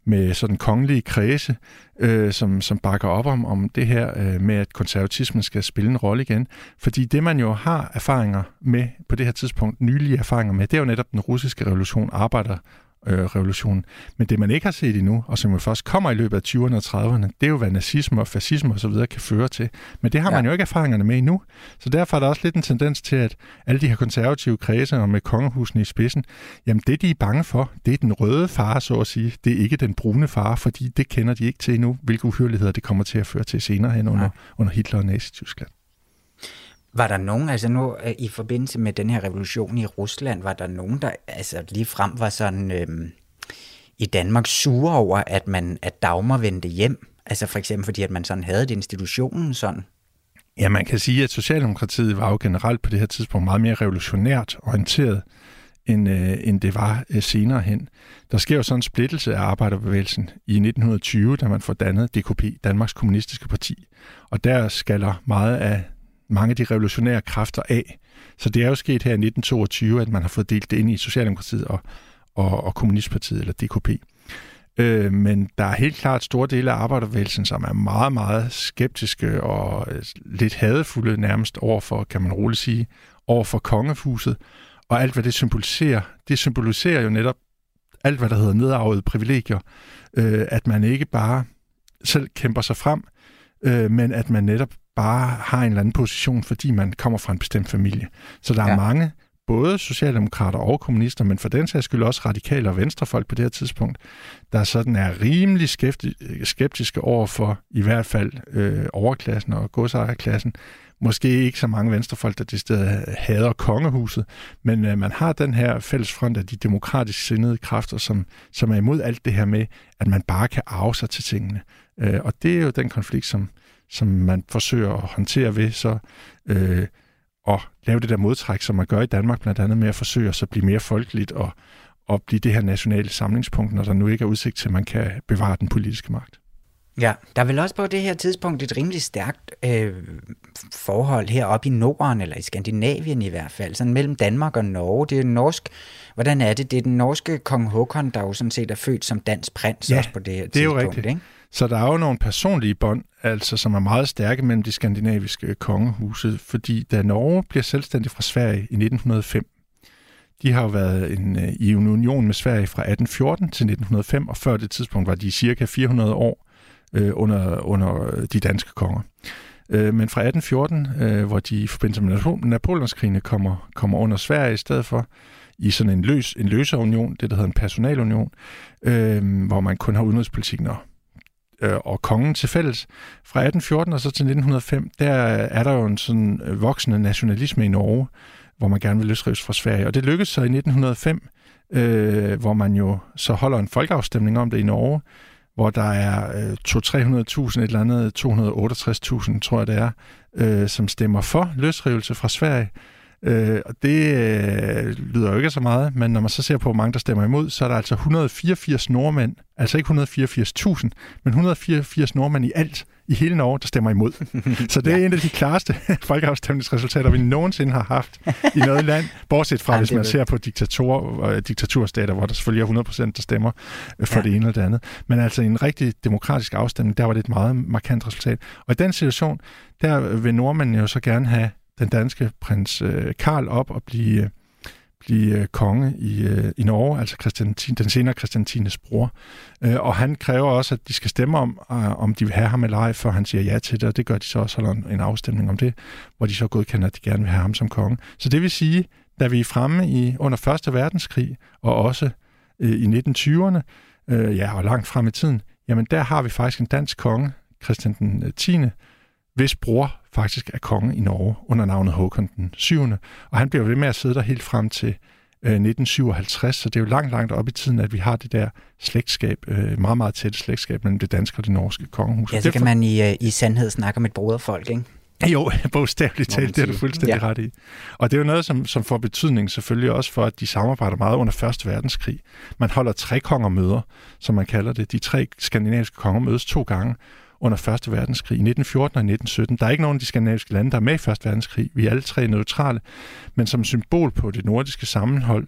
med sådan kongelige kredse, øh, som, som bakker op om, om det her øh, med, at konservatismen skal spille en rolle igen. Fordi det, man jo har erfaringer med på det her tidspunkt, nylige erfaringer med, det er jo netop den russiske revolution, arbejder revolutionen. Men det, man ikke har set endnu, og som jo først kommer i løbet af 20'erne og 30'erne, det er jo, hvad nazisme og fascisme osv. kan føre til. Men det har ja. man jo ikke erfaringerne med endnu. Så derfor er der også lidt en tendens til, at alle de her konservative kredse og med kongehusene i spidsen, jamen det, de er bange for, det er den røde fare, så at sige. Det er ikke den brune fare, fordi det kender de ikke til endnu, hvilke uhyrligheder det kommer til at føre til senere hen under, ja. under Hitler og Nazi-Tyskland. Var der nogen, altså nu øh, i forbindelse med den her revolution i Rusland, var der nogen, der altså lige frem var sådan øhm, i Danmark sure over, at man at Dagmar vendte hjem? Altså for eksempel fordi, at man sådan havde det institutionen sådan. Ja, man kan sige, at Socialdemokratiet var jo generelt på det her tidspunkt meget mere revolutionært orienteret, end, øh, end det var øh, senere hen. Der sker jo sådan en splittelse af arbejderbevægelsen i 1920, da man får dannet DKP, Danmarks Kommunistiske Parti. Og der skaller meget af mange af de revolutionære kræfter af. Så det er jo sket her i 1922, at man har fået delt det ind i Socialdemokratiet og, og, og Kommunistpartiet, eller DKP. Øh, men der er helt klart store dele af arbejderbevægelsen, som er meget, meget skeptiske og øh, lidt hadefulde nærmest overfor, kan man roligt sige, overfor kongehuset. Og alt, hvad det symboliserer, det symboliserer jo netop alt, hvad der hedder nedarvede privilegier. Øh, at man ikke bare selv kæmper sig frem, øh, men at man netop bare har en eller anden position, fordi man kommer fra en bestemt familie. Så der er ja. mange, både socialdemokrater og kommunister, men for den sags skyld også radikale og venstrefolk på det her tidspunkt, der sådan er rimelig skeptiske over for i hvert fald øh, overklassen og godsejerklassen. Måske ikke så mange venstrefolk, der til stedet hader kongehuset, men øh, man har den her fælles front af de demokratisk sindede kræfter, som, som er imod alt det her med, at man bare kan arve sig til tingene. Øh, og det er jo den konflikt, som, som man forsøger at håndtere ved så øh, at lave det der modtræk, som man gør i Danmark, blandt andet med at forsøge at så blive mere folkeligt og, og blive det her nationale samlingspunkt, når der nu ikke er udsigt til, at man kan bevare den politiske magt. Ja, der er vel også på det her tidspunkt et rimelig stærkt øh, forhold heroppe i Norden, eller i Skandinavien i hvert fald, sådan mellem Danmark og Norge. Det er norsk, hvordan er det? Det er den norske kong Håkon, der jo sådan set er født som dansk prins ja, også på det her det er tidspunkt. Jo rigtigt. Ikke? Så der er jo nogle personlige bånd, altså som er meget stærke mellem de skandinaviske øh, kongehuse, fordi da Norge bliver selvstændig fra Sverige i 1905, de har jo været en, øh, i en union med Sverige fra 1814 til 1905, og før det tidspunkt var de cirka 400 år øh, under, under øh, de danske konger. Øh, men fra 1814, øh, hvor de i forbindelse med Napoleonskrigene kommer, kommer under Sverige i stedet for, i sådan en, løs, en løsere union, det der hedder en personalunion, øh, hvor man kun har udenrigspolitik, når Øh, og kongen til fælles. Fra 1814 og så til 1905, der er der jo en sådan øh, voksende nationalisme i Norge, hvor man gerne vil løsrives fra Sverige. Og det lykkedes så i 1905, øh, hvor man jo så holder en folkeafstemning om det i Norge, hvor der er øh, 200-300.000, et eller andet 268.000, tror jeg det er, øh, som stemmer for løsrivelse fra Sverige. Øh, og det øh, lyder jo ikke så meget, men når man så ser på, hvor mange der stemmer imod, så er der altså 184 nordmænd, altså ikke 184.000, men 184 nordmænd i alt i hele Norge, der stemmer imod. Så det er ja. en af de klareste folkeafstemningsresultater, vi nogensinde har haft i noget land, bortset fra, ja, hvis man ser på diktator, øh, diktaturstater, hvor der selvfølgelig er 100% der stemmer øh, for ja. det ene eller det andet. Men altså en rigtig demokratisk afstemning, der var det et meget markant resultat. Og i den situation, der vil nordmændene jo så gerne have den danske prins øh, Karl op og blive, øh, blive øh, konge i, øh, i Norge, altså Christian, den senere Christiantines bror. Øh, og han kræver også, at de skal stemme om, øh, om de vil have ham eller ej, før han siger ja til det, og det gør de så også, holder en, en afstemning om det, hvor de så godkender, at de gerne vil have ham som konge. Så det vil sige, da vi er fremme i under 1. verdenskrig, og også øh, i 1920'erne, øh, ja, og langt frem i tiden, jamen der har vi faktisk en dansk konge, Christian den øh, 10., hvis bror faktisk er konge i Norge under navnet Håkon den 7. Og han bliver ved med at sidde der helt frem til øh, 1957, så det er jo langt, langt op i tiden, at vi har det der slægtskab, øh, meget, meget tæt slægtskab mellem det danske og det norske kongehus. Ja, så kan man i, øh, i sandhed snakke om et broderfolk, ikke? Jo, bogstaveligt talt, det er du fuldstændig ja. ret i. Og det er jo noget, som, som får betydning selvfølgelig også for, at de samarbejder meget under Første Verdenskrig. Man holder tre kongermøder, som man kalder det. De tre skandinaviske konger mødes to gange, under 1. verdenskrig, i 1914 og 1917. Der er ikke nogen af de skandinaviske lande, der er med i 1. verdenskrig. Vi er alle tre neutrale, men som symbol på det nordiske sammenhold,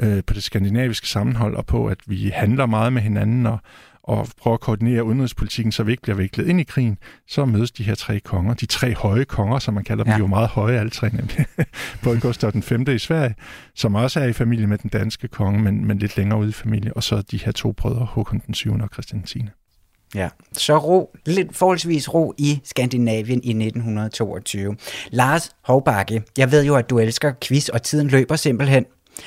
øh, på det skandinaviske sammenhold, og på, at vi handler meget med hinanden og, og prøver at koordinere udenrigspolitikken, så vi ikke bliver viklet ind i krigen, så mødes de her tre konger, de tre høje konger, som man kalder dem, ja. de er jo meget høje alle tre, nemlig. Både Gustav den 5. i Sverige, som også er i familie med den danske konge, men, men lidt længere ude i familie, og så de her to brødre, Håkon den 7. og Christian 10. Ja, så ro, lidt forholdsvis ro i Skandinavien i 1922. Lars Hovbakke, jeg ved jo, at du elsker quiz, og tiden løber simpelthen.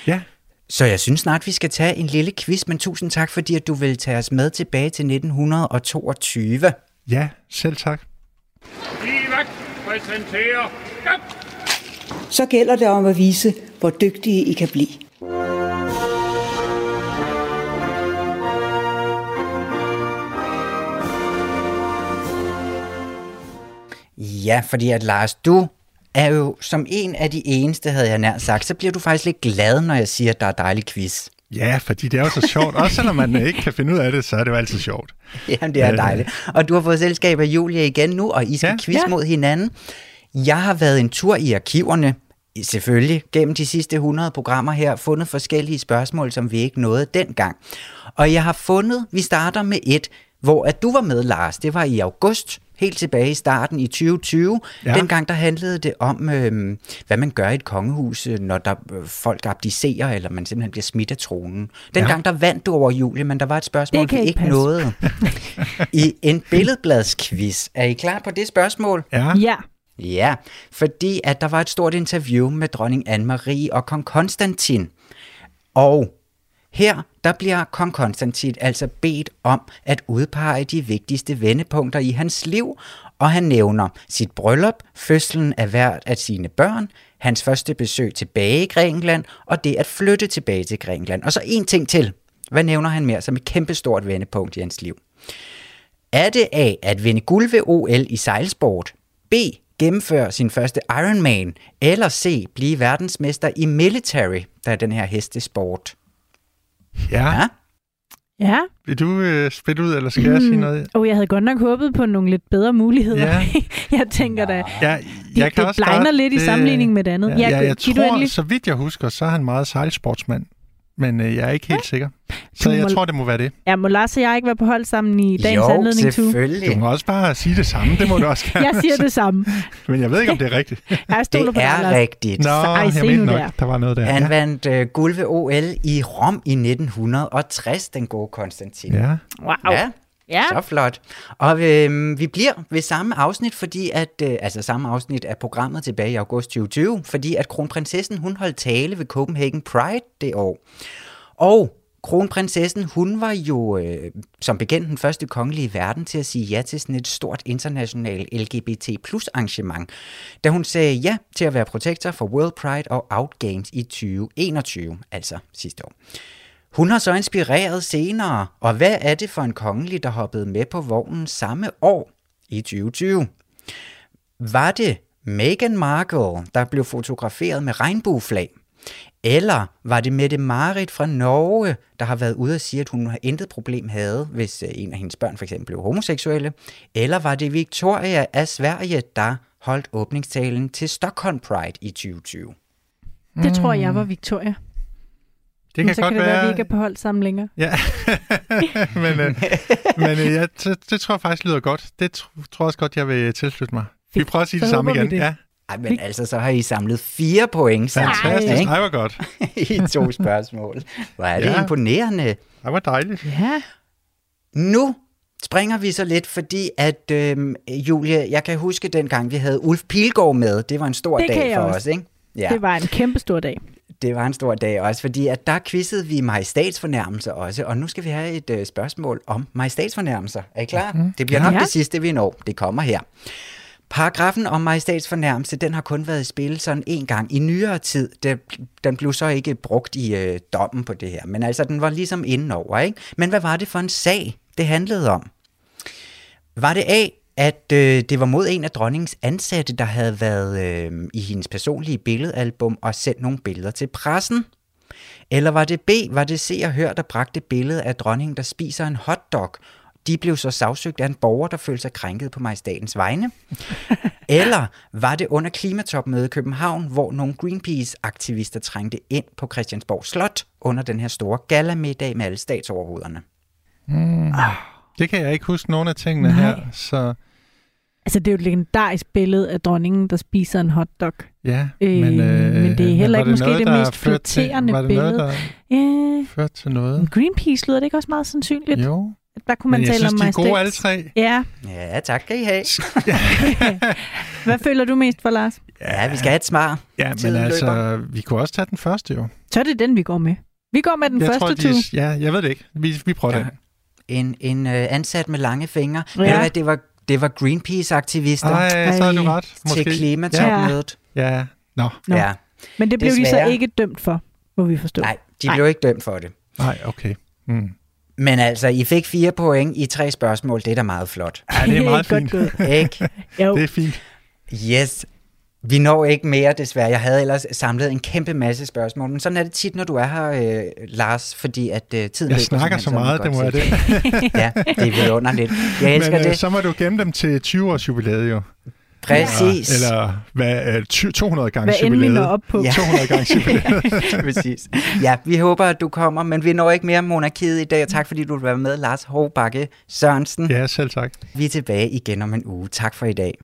Ja. Så jeg synes snart, vi skal tage en lille quiz, men tusind tak, fordi at du vil tage os med tilbage til 1922. Ja, selv tak. Livak præsenterer... Ja. Så gælder det om at vise, hvor dygtige I kan blive. Ja, fordi at Lars, du er jo som en af de eneste, havde jeg nær sagt, så bliver du faktisk lidt glad, når jeg siger, at der er dejlig quiz. Ja, fordi det er jo så sjovt. Også selvom man ikke kan finde ud af det, så er det jo altid sjovt. Jamen, det er Øh. dejligt. Og du har fået selskab af Julia igen nu, og I skal Ja. ja. quiz Ja. mod hinanden. Jeg har været en tur i arkiverne, selvfølgelig, gennem de sidste 100 programmer her, fundet forskellige spørgsmål, som vi ikke nåede dengang. Og jeg har fundet, vi starter med et, hvor at du var med, Lars. Det var i august, helt tilbage i starten i 2020. Ja. Ja. Dengang der handlede det om, øhm, hvad man gør i et kongehus, øh, når der øh, folk abdicerer, eller man simpelthen bliver smidt af tronen. Dengang der vandt du over Julie, men der var et spørgsmål, Det kan vi ikke ikke passe. nåede. I en billedbladsquiz. Er I klar på det spørgsmål? Ja, Ja. Ja, fordi at der var et stort interview med dronning Anne-Marie og kong Konstantin. Og her, der bliver kong Konstantin altså bedt om at udpege de vigtigste vendepunkter i hans liv, og han nævner sit bryllup, fødslen af hvert af sine børn, hans første besøg tilbage i Grækenland, og det at flytte tilbage til Grækenland. Og så en ting til. Hvad nævner han mere som et kæmpestort vendepunkt i hans liv? Er det A. at vinde guld ved OL i sejlsport? B. Gennemføre sin første Ironman? Eller C. Blive verdensmester i military, der er den her hestesport? Ja. Ja? Ja. Vil du øh, spille ud, eller skal jeg sige noget? Og jeg havde godt nok håbet på nogle lidt bedre muligheder. Ja. jeg tænker da, Ja, det, jeg kan det også blegner godt, lidt i det- sammenligning med det andet. Ja, ja, jeg du tror, så vidt jeg husker, så er han meget sejlsportsmand. Men øh, jeg er ikke helt ja. sikker. Så Du jeg må- tror, det må være det. Ja, må Lars og jeg ikke være på hold sammen i dagens jo, anledning, Tue? selvfølgelig. Du må også bare sige det samme, det må du også gerne. Jeg siger det samme. Men jeg ved ikke, om det er rigtigt. Jeg stoler Det på er Lars. rigtigt. Nå, ej, jeg mente nok, der. der var noget der. Han ja. vandt øh, guld ved OL i Rom i 1960, den gode Konstantin. Ja. Wow. Ja, Ja. så flot. Og øh, vi bliver ved samme afsnit, fordi at, øh, altså samme afsnit af programmet tilbage i august 2020, fordi at kronprinsessen, hun holdt tale ved Copenhagen Pride det år. Og kronprinsessen, hun var jo øh, som bekendt den første kongelige i verden til at sige ja til sådan et stort internationalt LGBT plus arrangement, da hun sagde ja til at være protektor for World Pride og Out Games i 2021, altså sidste år. Hun har så inspireret senere, og hvad er det for en kongelig, der hoppede med på vognen samme år i 2020? Var det Meghan Markle, der blev fotograferet med regnbueflag? Eller var det Mette Marit fra Norge, der har været ude og sige, at hun intet problem havde, hvis øh, en af hendes børn for eksempel blev homoseksuelle? Eller var det Victoria af Sverige, der holdt åbningstalen til Stockholm Pride i 2020? Det tror jeg var Victoria. Det Men kan så godt kan det være, at vi ikke er på hold sammen længere. Ja, men, øh, men øh, ja, det, det tror jeg faktisk lyder godt. Det tr- tror jeg også godt, jeg vil tilslutte mig. Vi prøver at sige Så det samme igen. det. Ja, Ej, men altså, så har I samlet fire point sammen, fantastisk. ikke? Ej, hvor godt. i to spørgsmål. Hvor er det Ja. imponerende. Ej, hvor dejligt. Ja. Nu springer vi så lidt, fordi at, øhm, Julie, jeg kan huske dengang, vi havde Ulf Pilgaard med. Det var en stor Det kan dag jeg for også. os, ikke? Ja, Det var en kæmpe stor dag. Det var en stor dag også, fordi at der quizzede vi majestatsfornærmelser også, og nu skal vi have et øh, spørgsmål om majestatsfornærmelser. Er I klar? Mm-hmm. Det bliver nok Ja. det sidste, vi når. Det kommer her. Paragrafen om majestatsfornærmelse, den har kun været i spil sådan en gang i nyere tid. Det, den blev så ikke brugt i øh, dommen på det her, men altså den var ligesom indenover, ikke? Men hvad var det for en sag, det handlede om? Var det A, at øh, det var mod en af dronningens ansatte, der havde været øh, i hendes personlige billedalbum og sendt nogle billeder til pressen? Eller var det B, var det Se og Hør, der bragte billedet af dronningen, der spiser en hotdog? De blev så sagsøgt af en borger, der følte sig krænket på majestatens vegne. Eller var det under klimatopmødet i København, hvor nogle Greenpeace-aktivister trængte ind på Christiansborg Slot under den her store gallamiddag med alle statsoverhovederne? Det kan jeg ikke huske nogen af tingene Nej. her, så Altså, det er jo et legendarisk billede af dronningen, der spiser en hotdog. ja. Øh, men det er heller var ikke måske noget, det mest til- flatterende Var det billede. noget, der Ja, førte til noget? men Greenpeace lyder det ikke også meget sandsynligt? Jo, Der kunne man men jeg tale synes, om de er gode alle tre. Ja, Ja, tak skal I have. hvad føler du mest for, Lars? Ja, vi skal have et svar. Ja, men Tiden altså, vi kunne også tage den første jo. Så er det den, vi går med. Vi går med den jeg første tror, tur. de, ja, jeg ved det ikke. Vi, vi prøver Ja. den. En, en øh, ansat med lange fingre. Ja. Ja. Ved du hvad, det var, det var Greenpeace-aktivister Ej, så har du ret. Måske. til klimatopmødet. Ja, nå. Nå. Ja. Men det blev de så Desværre. ikke dømt for, må vi forstå. Nej, de Nej. blev ikke dømt for det. Nej, okay. Mm. Men altså, I fik fire point i tre spørgsmål. Det er da meget flot. Ja, det er meget Godt fint. gået. Ikke? Jo. Det er fint. Yes. Vi når ikke mere, desværre. Jeg havde ellers samlet en kæmpe masse spørgsmål, men sådan er det tit, når du er her, øh, Lars, fordi at øh, tiden Jeg løber snakker så meget, det må jeg det. ja, det er vidunderligt. Jeg elsker Men øh, det. så må du gemme dem til 20-års jubilæet jo. Præcis. Eller hvad, øh, 20 200 gange Hvad end vi når jubilæet. op på. Ja. 200 gange jubilæet. Præcis. Ja, vi håber, at du kommer, men vi når ikke mere monarkiet i dag, og tak fordi du vil være med, Lars Hovbakke Sørensen. Ja, selv tak. Vi er tilbage igen om en uge. Tak for i dag.